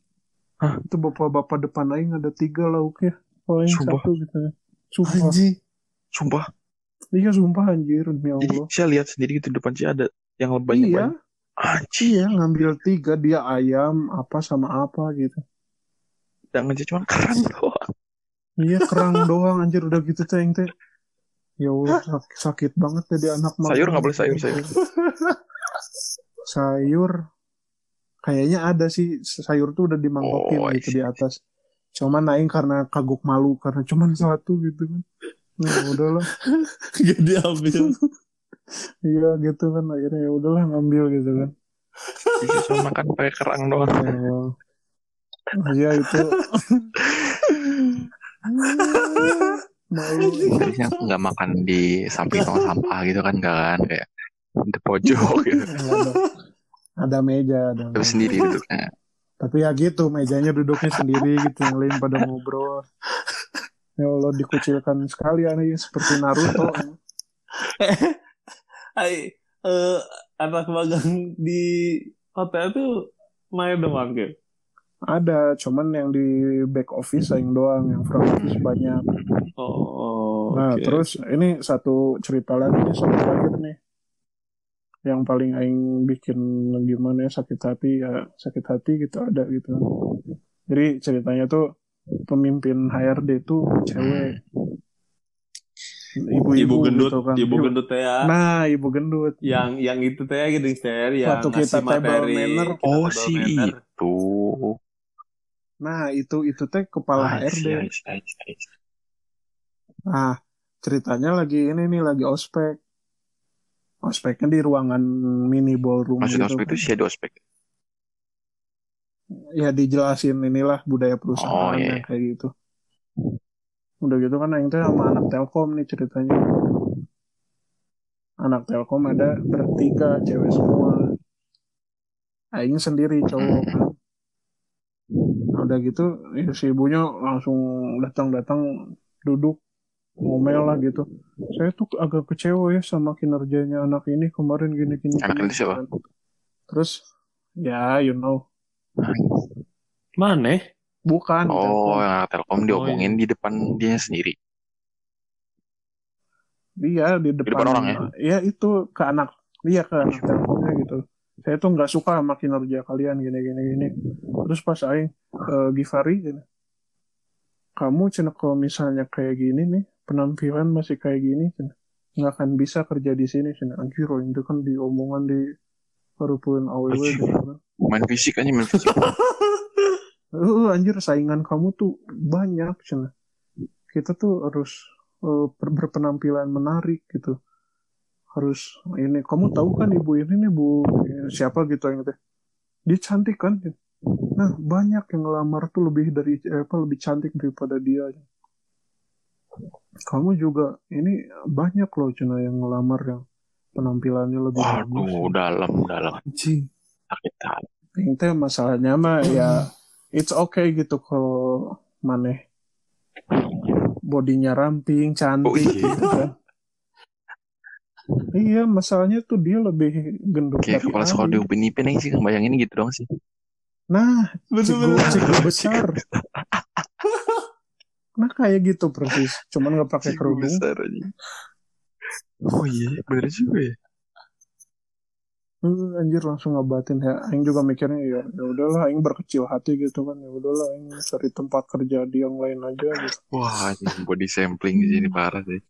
Hah?
itu bapak-bapak depan aing ada tiga lauknya. Oh
Sumpah.
satu gitu. Sumpah.
Anjing.
sumpah
Iya sumpah anjir demi
jadi
Allah.
saya lihat sendiri gitu di depan sih ada yang lebih
iya,
banyak anjing
iya ngambil tiga dia ayam apa sama apa gitu.
jangan aja cuma kerang [LAUGHS] doang.
Iya kerang doang anjir udah gitu teh teh. Ya Allah sak- sakit banget jadi anak
sayur
makan.
nggak boleh sayur sayur. [LAUGHS]
Sayur. Kayaknya ada sih sayur tuh udah dimangkokin
Oh,
gitu di atas. Cuman naik karena kagok malu karena cuman satu gitu kan nah udahlah [LAUGHS]
Gak diambil.
iya gitu kan akhirnya ya udahlah ngambil gitu kan.
Cuma makan pakai kerang doang.
Oh. iya itu. Malu.
Harusnya nggak makan di samping tong sampah gitu kan nggak kan? Kayak di pojok gitu.
ada, ada meja ada
tapi
meja.
sendiri duduknya.
Tapi ya gitu mejanya duduknya sendiri gitu yang lain pada ngobrol ya Allah dikucilkan sekali aneh seperti Naruto [LAUGHS]
Hai, eh, anak magang di hotel tuh main doang gitu.
Ada, cuman yang di back office aing doang, yang front office banyak.
Oh,
Nah,
oke.
terus ini satu cerita lagi nih terakhir nih. Yang paling aing bikin gimana ya sakit hati ya sakit hati gitu ada gitu. Jadi ceritanya tuh pemimpin HRD tuh cewek. Ibu-ibu
ibu gendut,
gitu kan.
ibu gendut teh ya.
Nah, ibu gendut.
yang yang itu teh gitu share yang
Waktu kita
materi
manner.
kita
oh si
manner.
itu
Nah, itu itu teh kepala HRD.
I see, I see, I see.
Nah, ceritanya lagi ini nih lagi ospek. Ospeknya di ruangan mini ballroom
Maksud
gitu.
ospek itu sih ada ospek.
Ya dijelasin inilah budaya perusahaan
Oh, iya.
yang kayak gitu. Udah gitu kan Aing teh sama anak Telkom nih ceritanya. Anak Telkom ada bertiga cewek semua. Aing sendiri cowok kan. Nah, udah gitu ya, si ibunya langsung datang-datang duduk ngomel lah gitu. Saya tuh agak kecewa ya sama kinerjanya anak ini kemarin gini-gini.
Anak itu siapa?
Terus ya you know
Mana?
bukan
Oh,
Telkom.
yang Telkom diomongin di depan dia sendiri.
Dia di depan,
depan orang
ya? itu ke anak dia ke anak teleponnya gitu. Saya tuh nggak suka sama kinerja kalian gini gini gini. Terus pas aing eh, Givari gini, kamu cina kalau misalnya kayak gini nih penampilan masih kayak gini cina nggak akan bisa kerja di sini cina anjir oh, itu kan di omongan di gitu kan.
Main fisik aja, main fisik. [LAUGHS]
Eh, anjir saingan kamu tuh banyak cina. Kita tuh harus ber- berpenampilan menarik gitu. Harus ini kamu tahu kan ibu ini nih bu siapa gitu yang teh. Dia cantik kan? Nah, banyak yang ngelamar tuh lebih dari eh, apa lebih cantik daripada dia. Kamu juga ini banyak loh cina yang ngelamar yang penampilannya lebih bagus.
Waduh, dalam, dalam.
Anjing.
Sakit hati.
Teh masalahnya mah ya it's okay gitu kalau maneh bodinya ramping, cantik
Oh, iya.
gitu kan. Iya, masalahnya tuh dia lebih gendut
Kayak kepala sekolah di. Upin Ipin aja sih, bayangin gitu dong sih.
Nah,
Bener-bener.
cigu besar. [LAUGHS] Nah, kayak gitu persis. Cuman nggak pakai kerudung.
besar aja. Oh iya, bener juga ya.
Hmm, anjir langsung ngabatin ya. Aing juga mikirnya ya, ya udahlah Aing berkecil hati gitu kan. Ya udahlah Aing cari tempat kerja di yang lain aja gitu.
Wah, ini body sampling di sini parah sih.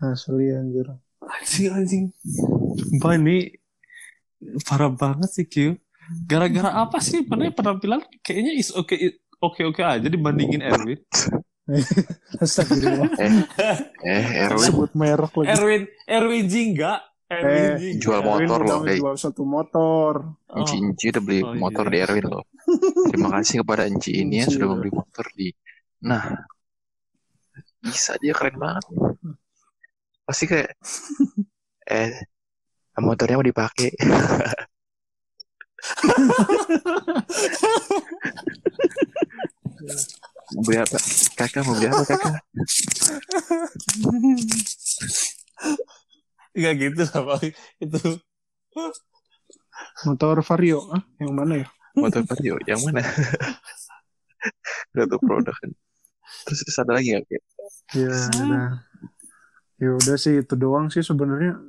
Asli anjir.
Anjing, anjing. Sumpah ini parah banget sih, Q. Gara-gara apa sih? Mana penampilan kayaknya is oke oke oke aja dibandingin Erwin. [LAUGHS] [LAUGHS]
Astagfirullah.
Eh, eh, Erwin
Sebut merek lagi.
Erwin, Erwin Jingga. Erwin
Eh,
Jingga.
jual
Erwin
motor loh,
udah
kayak.
jual satu motor.
Oh.
Enci Enci udah beli
Oh,
motor
iya.
di Erwin loh. Terima kasih kepada Enci ini ya sudah membeli motor di. Nah, bisa dia keren banget. Pasti kayak, eh, motornya mau dipakai. [LAUGHS] mau beli apa? Kakak mau beli apa kakak?
Enggak gitu lah, Pak. Itu
Motor Vario, ah, yang mana ya?
Motor Vario yang mana? Gak tuh produk kan. Terus, ada lagi? Kayak,
Ya, nah. Ya udah sih itu doang sih sebenarnya.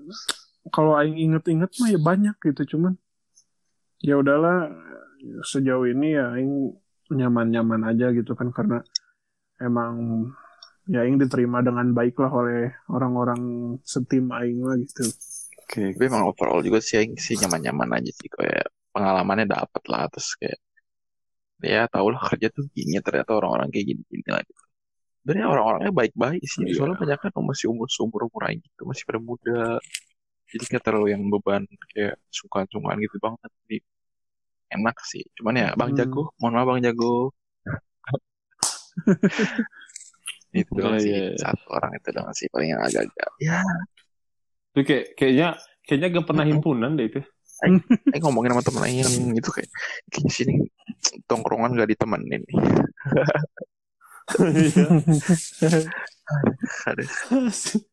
Kalau aing inget-inget mah ya banyak gitu, cuman ya udahlah sejauh ini ya aing nyaman-nyaman aja gitu kan karena emang ya aing diterima dengan baik lah oleh orang-orang setim aing lah gitu.
Oke.
Tapi emang overall juga sih yang sih nyaman-nyaman aja sih kayak pengalamannya dapet lah terus kayak ya tau lah kerja tuh gini ternyata orang-orang kayak gini-gini lah gitu. Sebenarnya orang-orangnya baik-baik sih
Iya.
soalnya banyak kan masih umur umur umur aja gitu masih pada muda jadi nggak terlalu yang beban kayak sungkan-sungkan gitu banget jadi enak sih cuman ya Bang
Hmm.
Jago mohon maaf Bang Jago [LAUGHS] itu
Iya,
sih
iya, iya.
satu orang itu doang sih paling yang agak-agak ya
Itu kayak kayaknya kayaknya gak pernah himpunan deh itu.
Eh ngomongin sama temen lain gitu kayak kayak sini tongkrongan gak ditemenin [LAUGHS] nih. Ada.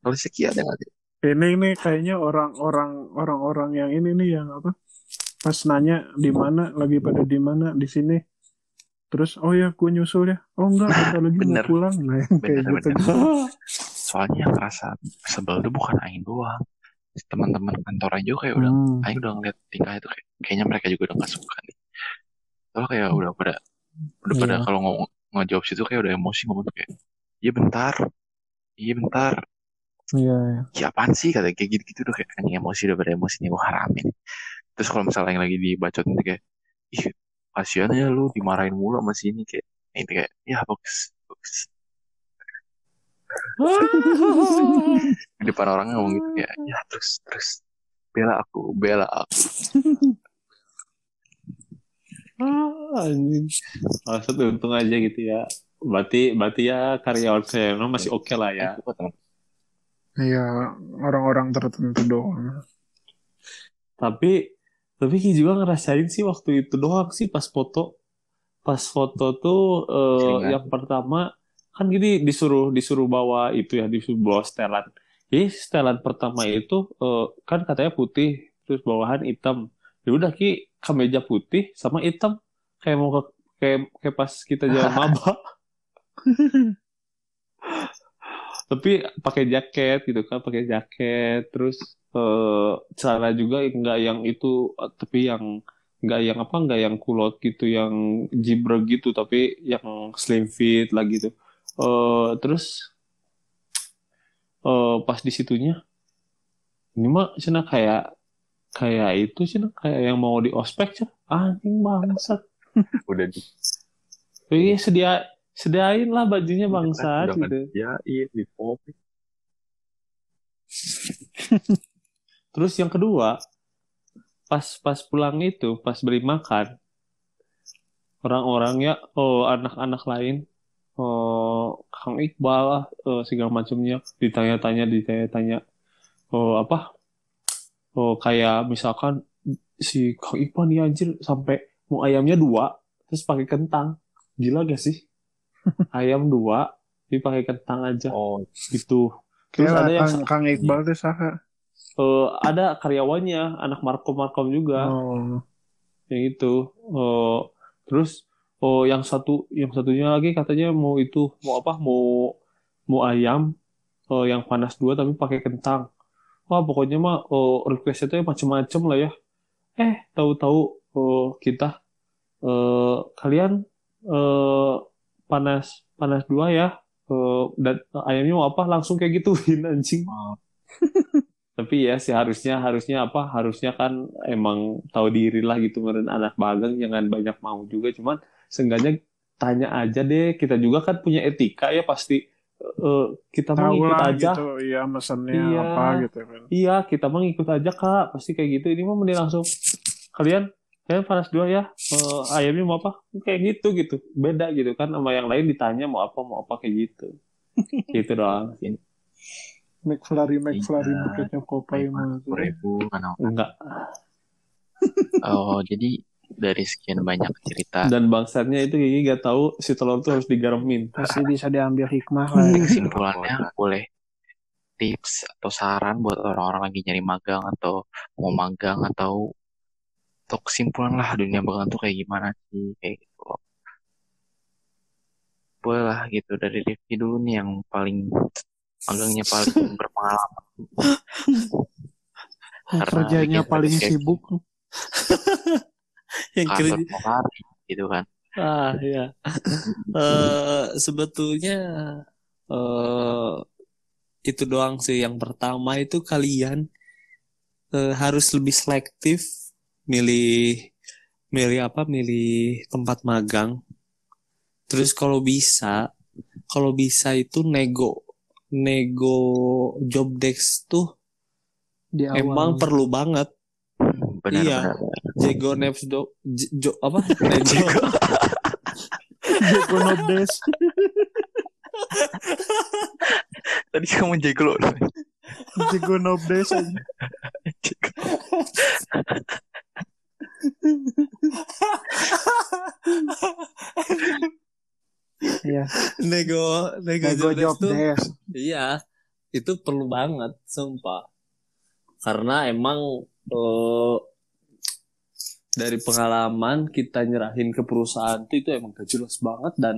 Kalau Seki ada nggak sih?
Ini nih kayaknya orang-orang orang-orang yang ini nih yang apa? Pas nanya di mana lagi pada di mana di sini. Terus oh ya gue nyusul ya. Oh enggak, bentar lagi mau
Bener.
pulang. Nah, yang kayak
Bener,
gitu.
bener. Soalnya yang ngerasa sebel tuh bukan Aing doang. Teman-teman kantor aja kayak udah
Hmm.
Aing udah ngeliat tingkah itu kayak kayaknya mereka juga udah gak suka nih. Soalnya kayak udah pada udah pada
Iya.
kalau ngomong ngejawab situ kayak udah emosi ngomong kayak iya bentar iya bentar
Iya, iya.
ya apaan sih kata kayak gitu-gitu udah kayak emosi udah pada emosi nih gue haramin terus kalau misalnya yang lagi dibacotin tuh kayak ih kasihan ya lu dimarahin mulu sama sini kayak ini kayak ya bagus bagus [LAUGHS] di depan orang ngomong gitu kayak ya terus terus bela aku bela aku
Ah, anjing. Maksud untung aja gitu ya. Berarti berarti ya karyawan saya masih oke lah ya.
Iya, orang-orang tertentu doang.
Tapi tapi Ki juga ngerasain sih waktu itu doang sih pas foto. Pas foto tuh eh,
Seringan.
yang pertama kan gini disuruh disuruh bawa itu ya disuruh bawa setelan. Jadi setelan pertama itu eh, kan katanya putih terus bawahan hitam. Ya udah Ki kemeja putih sama hitam kayak mau ke kayak kayak pas kita jalan [LAUGHS] maba. Tapi pakai jaket gitu kan, pakai jaket terus eh, celana juga nggak yang itu tapi yang nggak yang apa nggak yang kulot gitu yang jibrek gitu tapi yang slim fit lah gitu. Eh, terus eh, pas di situnya ini mah cina kayak kayak itu cina kayak yang mau di ospek cina anjing bangsat. [LAUGHS]
Udah di
Iya sedia sediain lah bajunya bangsat gitu.
ya iya di [LAUGHS]
Terus yang kedua, pas pas pulang itu, pas beli makan, orang-orang ya, oh anak-anak lain, oh Kang Iqbal lah, eh, segala macamnya, ditanya-tanya, ditanya-tanya, oh apa, oh kayak misalkan si Kang Iqbal nih anjir sampai mau ayamnya dua, terus pakai kentang, gila gak sih? [LAUGHS] Ayam dua, dipakai kentang aja,
oh
gitu. Terus
Kayak
ada yang
Kang, Kang Iqbal tuh saha.
Eh, ada karyawannya, anak markom-markom juga.
Oh,
yang itu Eh, terus oh yang satu yang satunya lagi katanya mau itu mau apa? Mau mau ayam eh, yang panas dua tapi pakai kentang. Wah pokoknya mah oh, requestnya tuh macem-macem lah ya. Eh tahu-tahu oh, kita eh, kalian eh, panas panas dua ya. Dan ayamnya mau apa? Langsung kayak gituin anjing. [LAUGHS] tapi ya sih harusnya harusnya apa? Harusnya kan emang tahu diri lah gitu meren anak magang jangan banyak mau juga. Cuman seenggaknya tanya aja deh. Kita juga kan punya etika ya pasti. Eh, kita mau
tahu
ikut
lah
aja.
gitu, iya mesennya
Iya.
apa gitu kan.
iya kita mau ikut aja kak. Pasti kayak gitu. Ini mah mending langsung kalian kalian panas dua ya. Eh, ayamnya mau apa? Kayak gitu gitu. Beda gitu kan sama yang lain ditanya mau apa mau apa kayak gitu. [LAUGHS] Gitu doang sih
McFlurry, McFlurry,
Iya.
buketnya Popeye mah.
sepuluh ribu kan
enggak
oh jadi dari sekian banyak cerita
dan bangsatnya itu Gigi gak tahu si telur tuh harus digaremin
Pasti bisa diambil hikmah lah.
Jadi kesimpulannya boleh tips atau saran buat orang-orang lagi nyari magang atau mau magang atau atau kesimpulan lah dunia magang tuh kayak gimana sih kayak gitu boleh lah gitu dari Rifki dulu nih yang paling magangnya paling [LAUGHS] berpengalaman. Karena
Kerjanya paling sibuk. [LAUGHS]
yang kerja
hari gitu kan.
Ah ya Eh, sebetulnya eh itu doang sih. Yang pertama itu kalian eh, harus lebih selektif milih milih apa? Milih tempat magang. Terus kalau bisa kalau bisa itu nego nego job desk tuh
Di awal.
emang perlu banget
benar
Iya.
benar
Jego Neves do jo, apa [LAUGHS] nego
Jago Nobdes. [LAUGHS]
tadi kamu jago loh
Jago Nobdes aja. [LAUGHS] Iya.
nego nego,
Jago
job
Job
desk tuh
Desk.
Iya, itu perlu banget, sumpah. Karena emang eh, dari pengalaman kita nyerahin ke perusahaan itu, itu emang gak jelas banget dan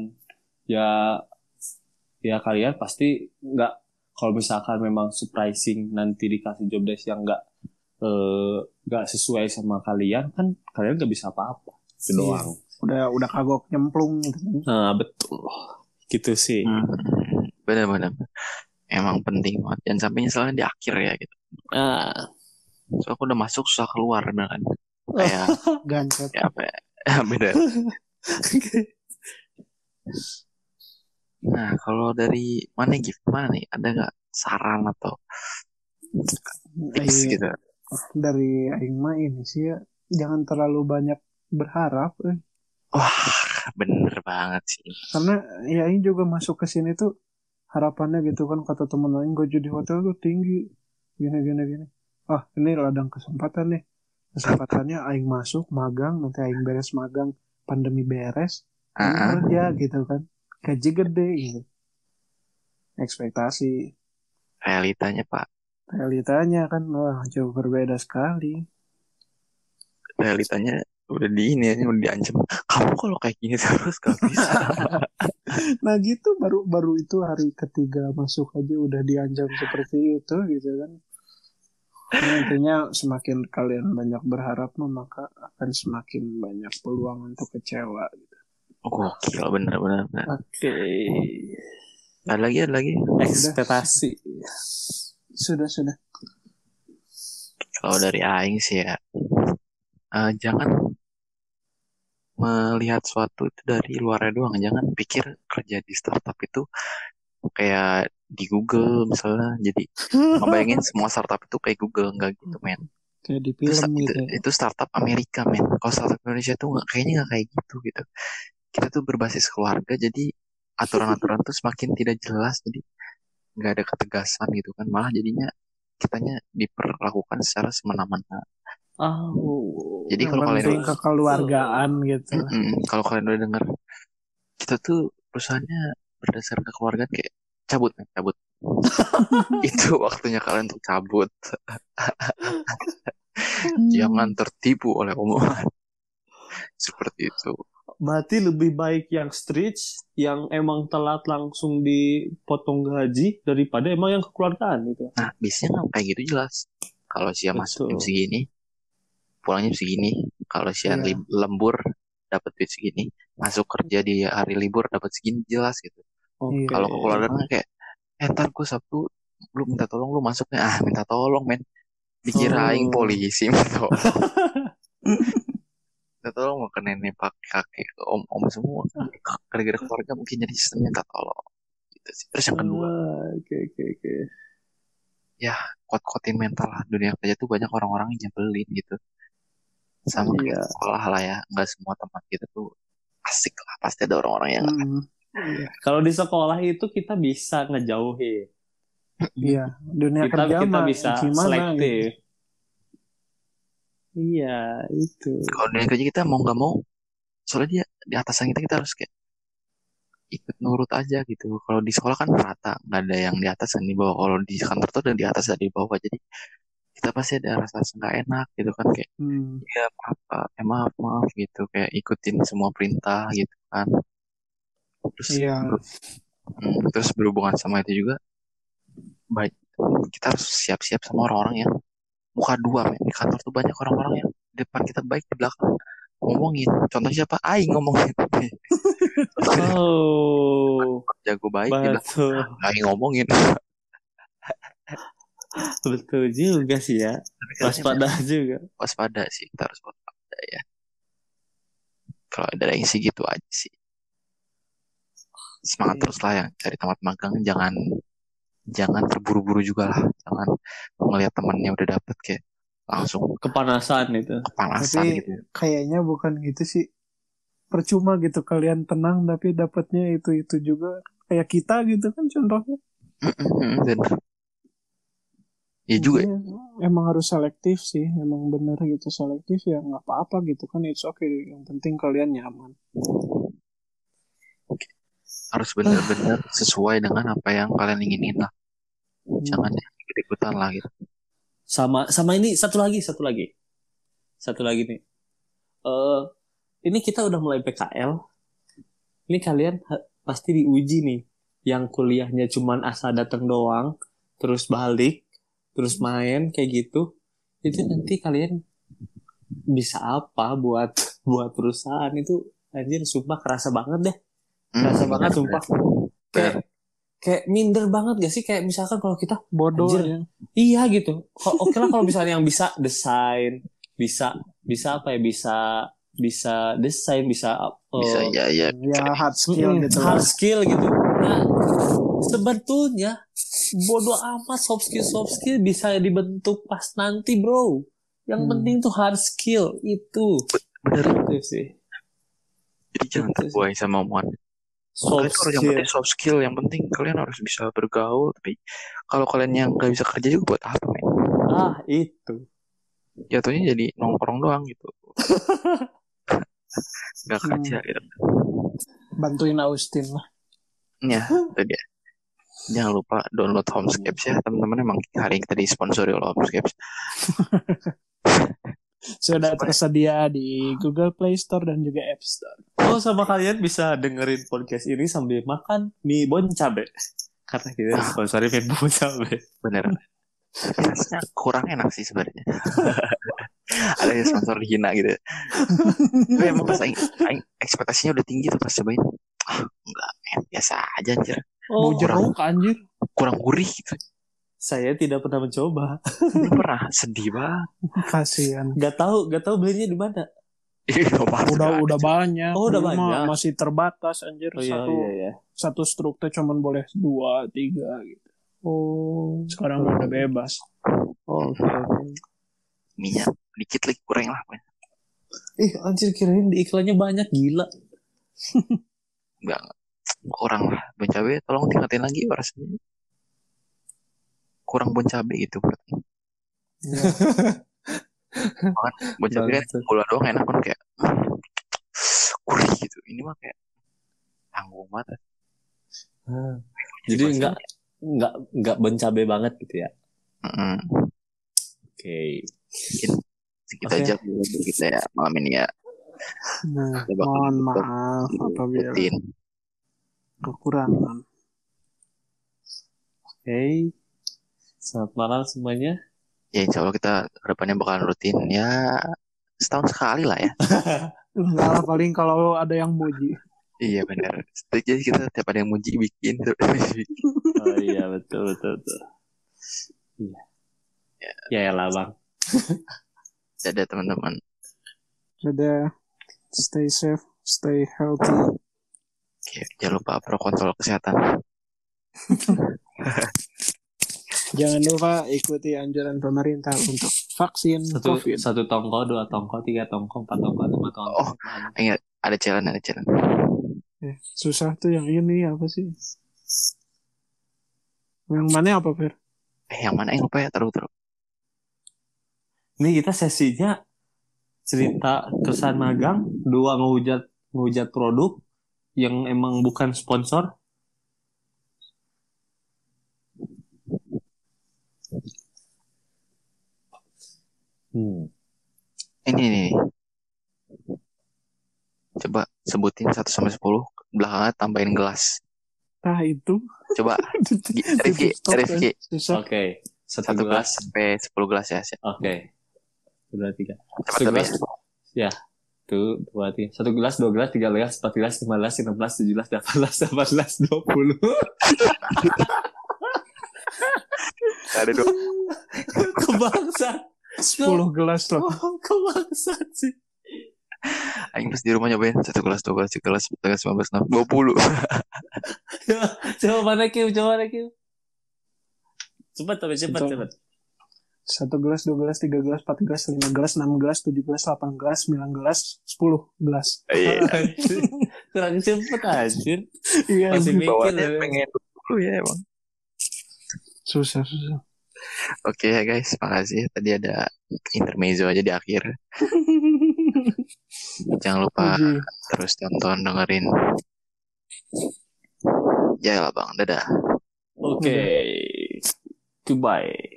ya ya kalian pasti nggak kalau misalkan memang surprising nanti dikasih job desk yang nggak eh, nggak sesuai sama kalian kan kalian nggak bisa apa-apa itu
Iya.
doang.
Udah udah kagok nyemplung gitu. kan.
Nah betul, gitu sih.
Hmm, benar-benar emang penting banget jangan sampai nyeselnya di akhir ya gitu
Ah,
so aku udah masuk susah keluar bener kan kayak [LAUGHS]
Gancet.
ya apa ya, [LAUGHS] Bener. Nah, kalau dari mana gimana nih? Ada nggak saran atau tips
Iya,
gitu?
dari Aing mah ini sih ya jangan terlalu banyak berharap eh.
Wah, bener banget sih.
karena ya Aing juga masuk ke sini tuh harapannya gitu kan kata temen Aing gaji di hotel tuh tinggi. Gini gini gini. Ah ini ladang kesempatan nih. Kesempatannya Aing masuk magang nanti Aing beres magang pandemi beres Aing
Ah, ah.
kerja gitu kan. Gaji gede gitu. Ekspektasi.
Realitanya Pak,
realitanya kan wah jauh berbeda sekali.
Realitanya udah di ini ya, udah diancam. Kamu kalau kayak gini terus gak bisa. [LAUGHS]
nah gitu baru baru itu hari ketiga masuk aja udah diancam seperti itu gitu kan Nah, intinya semakin kalian banyak berharap maka akan semakin banyak peluang untuk kecewa gitu.
Gokil, bener bener. bener.
Oke.
Ada lagi, ada lagi.
Ekspektasi.
sudah sudah
Kalau dari Aing sih ya, eh, jangan melihat suatu itu dari luarnya doang. Jangan pikir kerja di startup itu kayak di Google misalnya. Jadi ngebayangin [LAUGHS] semua startup itu kayak Google nggak gitu men.
kayak di
Itu,
film
itu,
gitu ya.
itu startup Amerika men. Kalau startup Indonesia tuh nggak kayaknya nggak kayak gitu gitu. Kita tuh berbasis keluarga jadi aturan-aturan tuh semakin tidak jelas jadi nggak ada ketegasan gitu kan malah jadinya kitanya diperlakukan secara semena-mena.
Oh.
Jadi kalau kalian
kekeluargaan gitu
Mm-mm. Kalau kalian udah denger kita tuh perusahaannya berdasarkan kekeluargaan kayak cabut men, cabut. [LAUGHS] Itu waktunya kalian untuk cabut. Jangan tertipu oleh omongan. Seperti itu.
Berarti lebih baik yang stretch, yang emang telat langsung dipotong gaji daripada emang yang kekeluargaan gitu.
Nah, biasanya kan kayak gitu jelas. Kalau siang masuk jam segini, pulangnya segini. Kalau siang lib- lembur dapat duit segini, masuk kerja di hari libur dapat segini jelas gitu.
Oke.
Iya.
Kalau kekeluargaan kan kayak, eh ntar gue Sabtu lu minta tolong lu masuknya ah minta tolong men dikira aing
Oh.
polisi minta [LAUGHS] minta tolong mau ke nenek pak kakek ke om om semua gara-gara keluarga mungkin jadi sistem minta tolong gitu sih terus yang kedua
Oke oke oke.
kuat-kuatin mental lah dunia kerja tuh banyak orang-orang yang nyebelin gitu sama kayak
Iya.
sekolah lah ya nggak semua teman kita tuh asik lah pasti ada orang-orang yang
Hmm,
Kalau di sekolah itu kita bisa ngejauhin.
iya dunia
Kita
kerja
kita bisa
gimana gitu.
selektif. Iya itu.
kalau dunia kerja kita mau nggak mau soalnya dia di atasan kita kita harus kayak ikut nurut aja gitu kalau di sekolah kan rata nggak ada yang di atas dan di bawah kalau di kantor tuh ada di atas dan di bawah jadi kita pasti ada rasa nggak enak gitu kan kayak
Hmm,
ya maaf Pak. eh, maaf maaf gitu. Kayak ikutin semua perintah gitu kan. Terus
Iya.
ber- hmm, terus berhubungan sama itu juga baik kita harus siap-siap sama orang-orang yang muka dua men. Di kantor tuh banyak orang-orang yang di depan kita baik di belakang ngomongin. Contoh siapa? Aing ngomongin.
Oh, [LAUGHS]
jago baik
betul,
Aing ngomongin [LAUGHS]
betul juga sih ya. Waspada juga.
waspada sih kita harus waspada ya. Kalau ada yang sih gitu aja sih. Semangat
Iya.
terus lah yang cari tempat magang. Jangan jangan terburu-buru juga lah. Jangan ngelihat temannya udah dapet kayak langsung
Kepanasan itu.
kepanasan
Tapi-
gitu
kayaknya bukan gitu sih. Percuma gitu kalian tenang tapi dapatnya itu itu juga. Kayak kita gitu kan contohnya.
Bener ya juga
Iya, emang harus selektif sih emang bener gitu selektif ya nggak apa-apa gitu kan it's okay yang penting kalian nyaman
harus bener-bener sesuai dengan apa yang kalian inginin lah jangan yang ikut-ikutan lah gitu
Sama sama ini satu lagi, satu lagi. Satu lagi nih. Eh ini kita udah mulai PKL. Ini kalian pasti diuji nih. Yang kuliahnya cuman asal datang doang, terus balik, terus main kayak gitu. Itu nanti kalian bisa apa buat [LAUGHS] buat perusahaan itu anjir sumpah kerasa banget deh. Kerasa
Hmm,
banget
bener,
sumpah. Kayak kayak minder banget gak sih kayak misalkan kalau kita
bodoh
Anjir.
ya
Iya gitu. Kalo- Oke lah kalau misalnya yang bisa desain, bisa bisa apa ya bisa bisa desain bisa eh,
Bisa ya ya.
ya hard skill gitu
hard skill gitu nah sebetulnya bodoh amat soft skill soft skill bisa dibentuk pas nanti bro yang
Hmm.
penting tuh hard skill itu
Bener.
itu sih
Jadi jangan terbuai sama omongan.
soft
harus yang
skill
penting soft skill. Yang penting kalian harus bisa bergaul. Tapi kalau kalian yang nggak bisa kerja juga buat apa men?
ah itu
Jatuhnya jadi nongkrong doang gitu. [LAUGHS] Gak kerja gitu.
bantuin Austin lah
Ya, itu dia. Jangan lupa download Homescapes ya teman-teman. Emang hari ini kita disponsori oleh Homescapes. [LAUGHS]
sudah tersedia di Google Play Store dan juga App Store
oh sama kalian bisa dengerin podcast ini sambil makan mie bon cabe karena kita sponsori mie bon cabe
Bener. Rasanya kurang enak sih sebenarnya. [LAUGHS] Ada yang sponsor dihina gitu. Tapi emang pas ekspektasinya udah tinggi tuh pas cobain. Ah, enggak, men. biasa aja anjir.
Mau
oh
jeruk anjir
Kurang gurih gitu.
saya tidak pernah mencoba
pernah sedih banget.
kasihan
Gak tahu, gak tahu belinya di mana.
Udah udah banyak
Oh, udah banyak.
masih terbatas anjir
Oh iya
satu
iya iya.
satu struktur cuman boleh dua tiga gitu
Oh,
sekarang mah udah bebas
oh oke oke.
minyak dikit lagi kurang lah.
Ih anjir kirain di iklannya banyak gila.
enggak. Kurang lah. Bon cabe tolong tingkatin lagi rasanya. Kurang bon cabe gitu berarti Kan bon cabe kan gula doang enak kan kayak gurih gitu. Ini mah kayak tanggung banget.
Ah. Jadi enggak enggak enggak bencabe banget gitu ya. Oke.
segitu
Oke.
aja dulu untuk kita ya malam ini ya.
Nah,
Kita
mohon maaf apabila kekurangan
Oke. Selamat malam semuanya.
ya insya Allah kita ke depannya bakalan rutin ya setahun sekali lah ya [LAUGHS]
enggak lah paling kalau ada yang muji
iya benar jadi kita tiap ada yang muji bikin [LAUGHS]
Oh iya betul betul betul. Iya. Ya ya lah bang.
ada teman-teman
Dadah. Stay safe, stay healthy.
Oke, jangan lupa protokol kesehatan [LAUGHS]
Jangan lupa ikuti anjuran pemerintah untuk vaksin
Satu
COVID.
satu tongko, dua tongko, tiga tongko, empat tongko, lima tongko.
Oh. Ingat, ada challenge ada challenge
Eh, susah tuh yang ini apa sih? Yang mana apa, Fir?
eh yang mana yang lupa ya taruh taruh
Ini kita sesinya cerita kesan magang, dua ngehujat ngehujat produk yang emang bukan sponsor. Hmm.
ini nih coba sebutin 1 sampai 10 belakangnya tambahin gelas
Nah, itu.
coba [LAUGHS] Rifki? Rifki.
Oke, satu,
satu
gelas.
gelas sampai 10 gelas ya siap
Oke. Dua tiga.
Cepat
Satu
tapi
gelas.
ya.
Tuh, dua tiga. Satu gelas, dua gelas, tiga gelas, empat gelas, lima gelas, enam belas, tujuh belas, delapan belas, [LAUGHS] delapan belas, dua puluh.
ada dua [LAUGHS]
Kebangsaan.
10 gelas loh.
Oh, kebangsaan sih.
Aing pas di rumah nyobain satu gelas dua gelas tiga gelas empat gelas lima belas enam dua puluh [LAUGHS]
Coba mana Kim, coba mana Kim. Cepat tapi cepat cepat.
Satu gelas, dua gelas, tiga gelas, empat gelas, lima gelas, enam gelas, tujuh gelas, delapan gelas, sembilan gelas, sepuluh gelas.
iya [LAUGHS]
Kurang cepet anjir.
Iya,
Masih mikir ya.
pengen dulu ya emang
susah, susah.
oke ya guys makasih tadi ada intermezzo aja di akhir [LAUGHS] jangan lupa
Uji.
terus tonton dengerin ya lah bang dadah
Oke. Goodbye.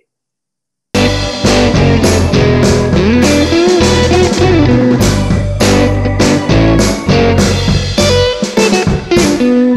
Mm-hmm.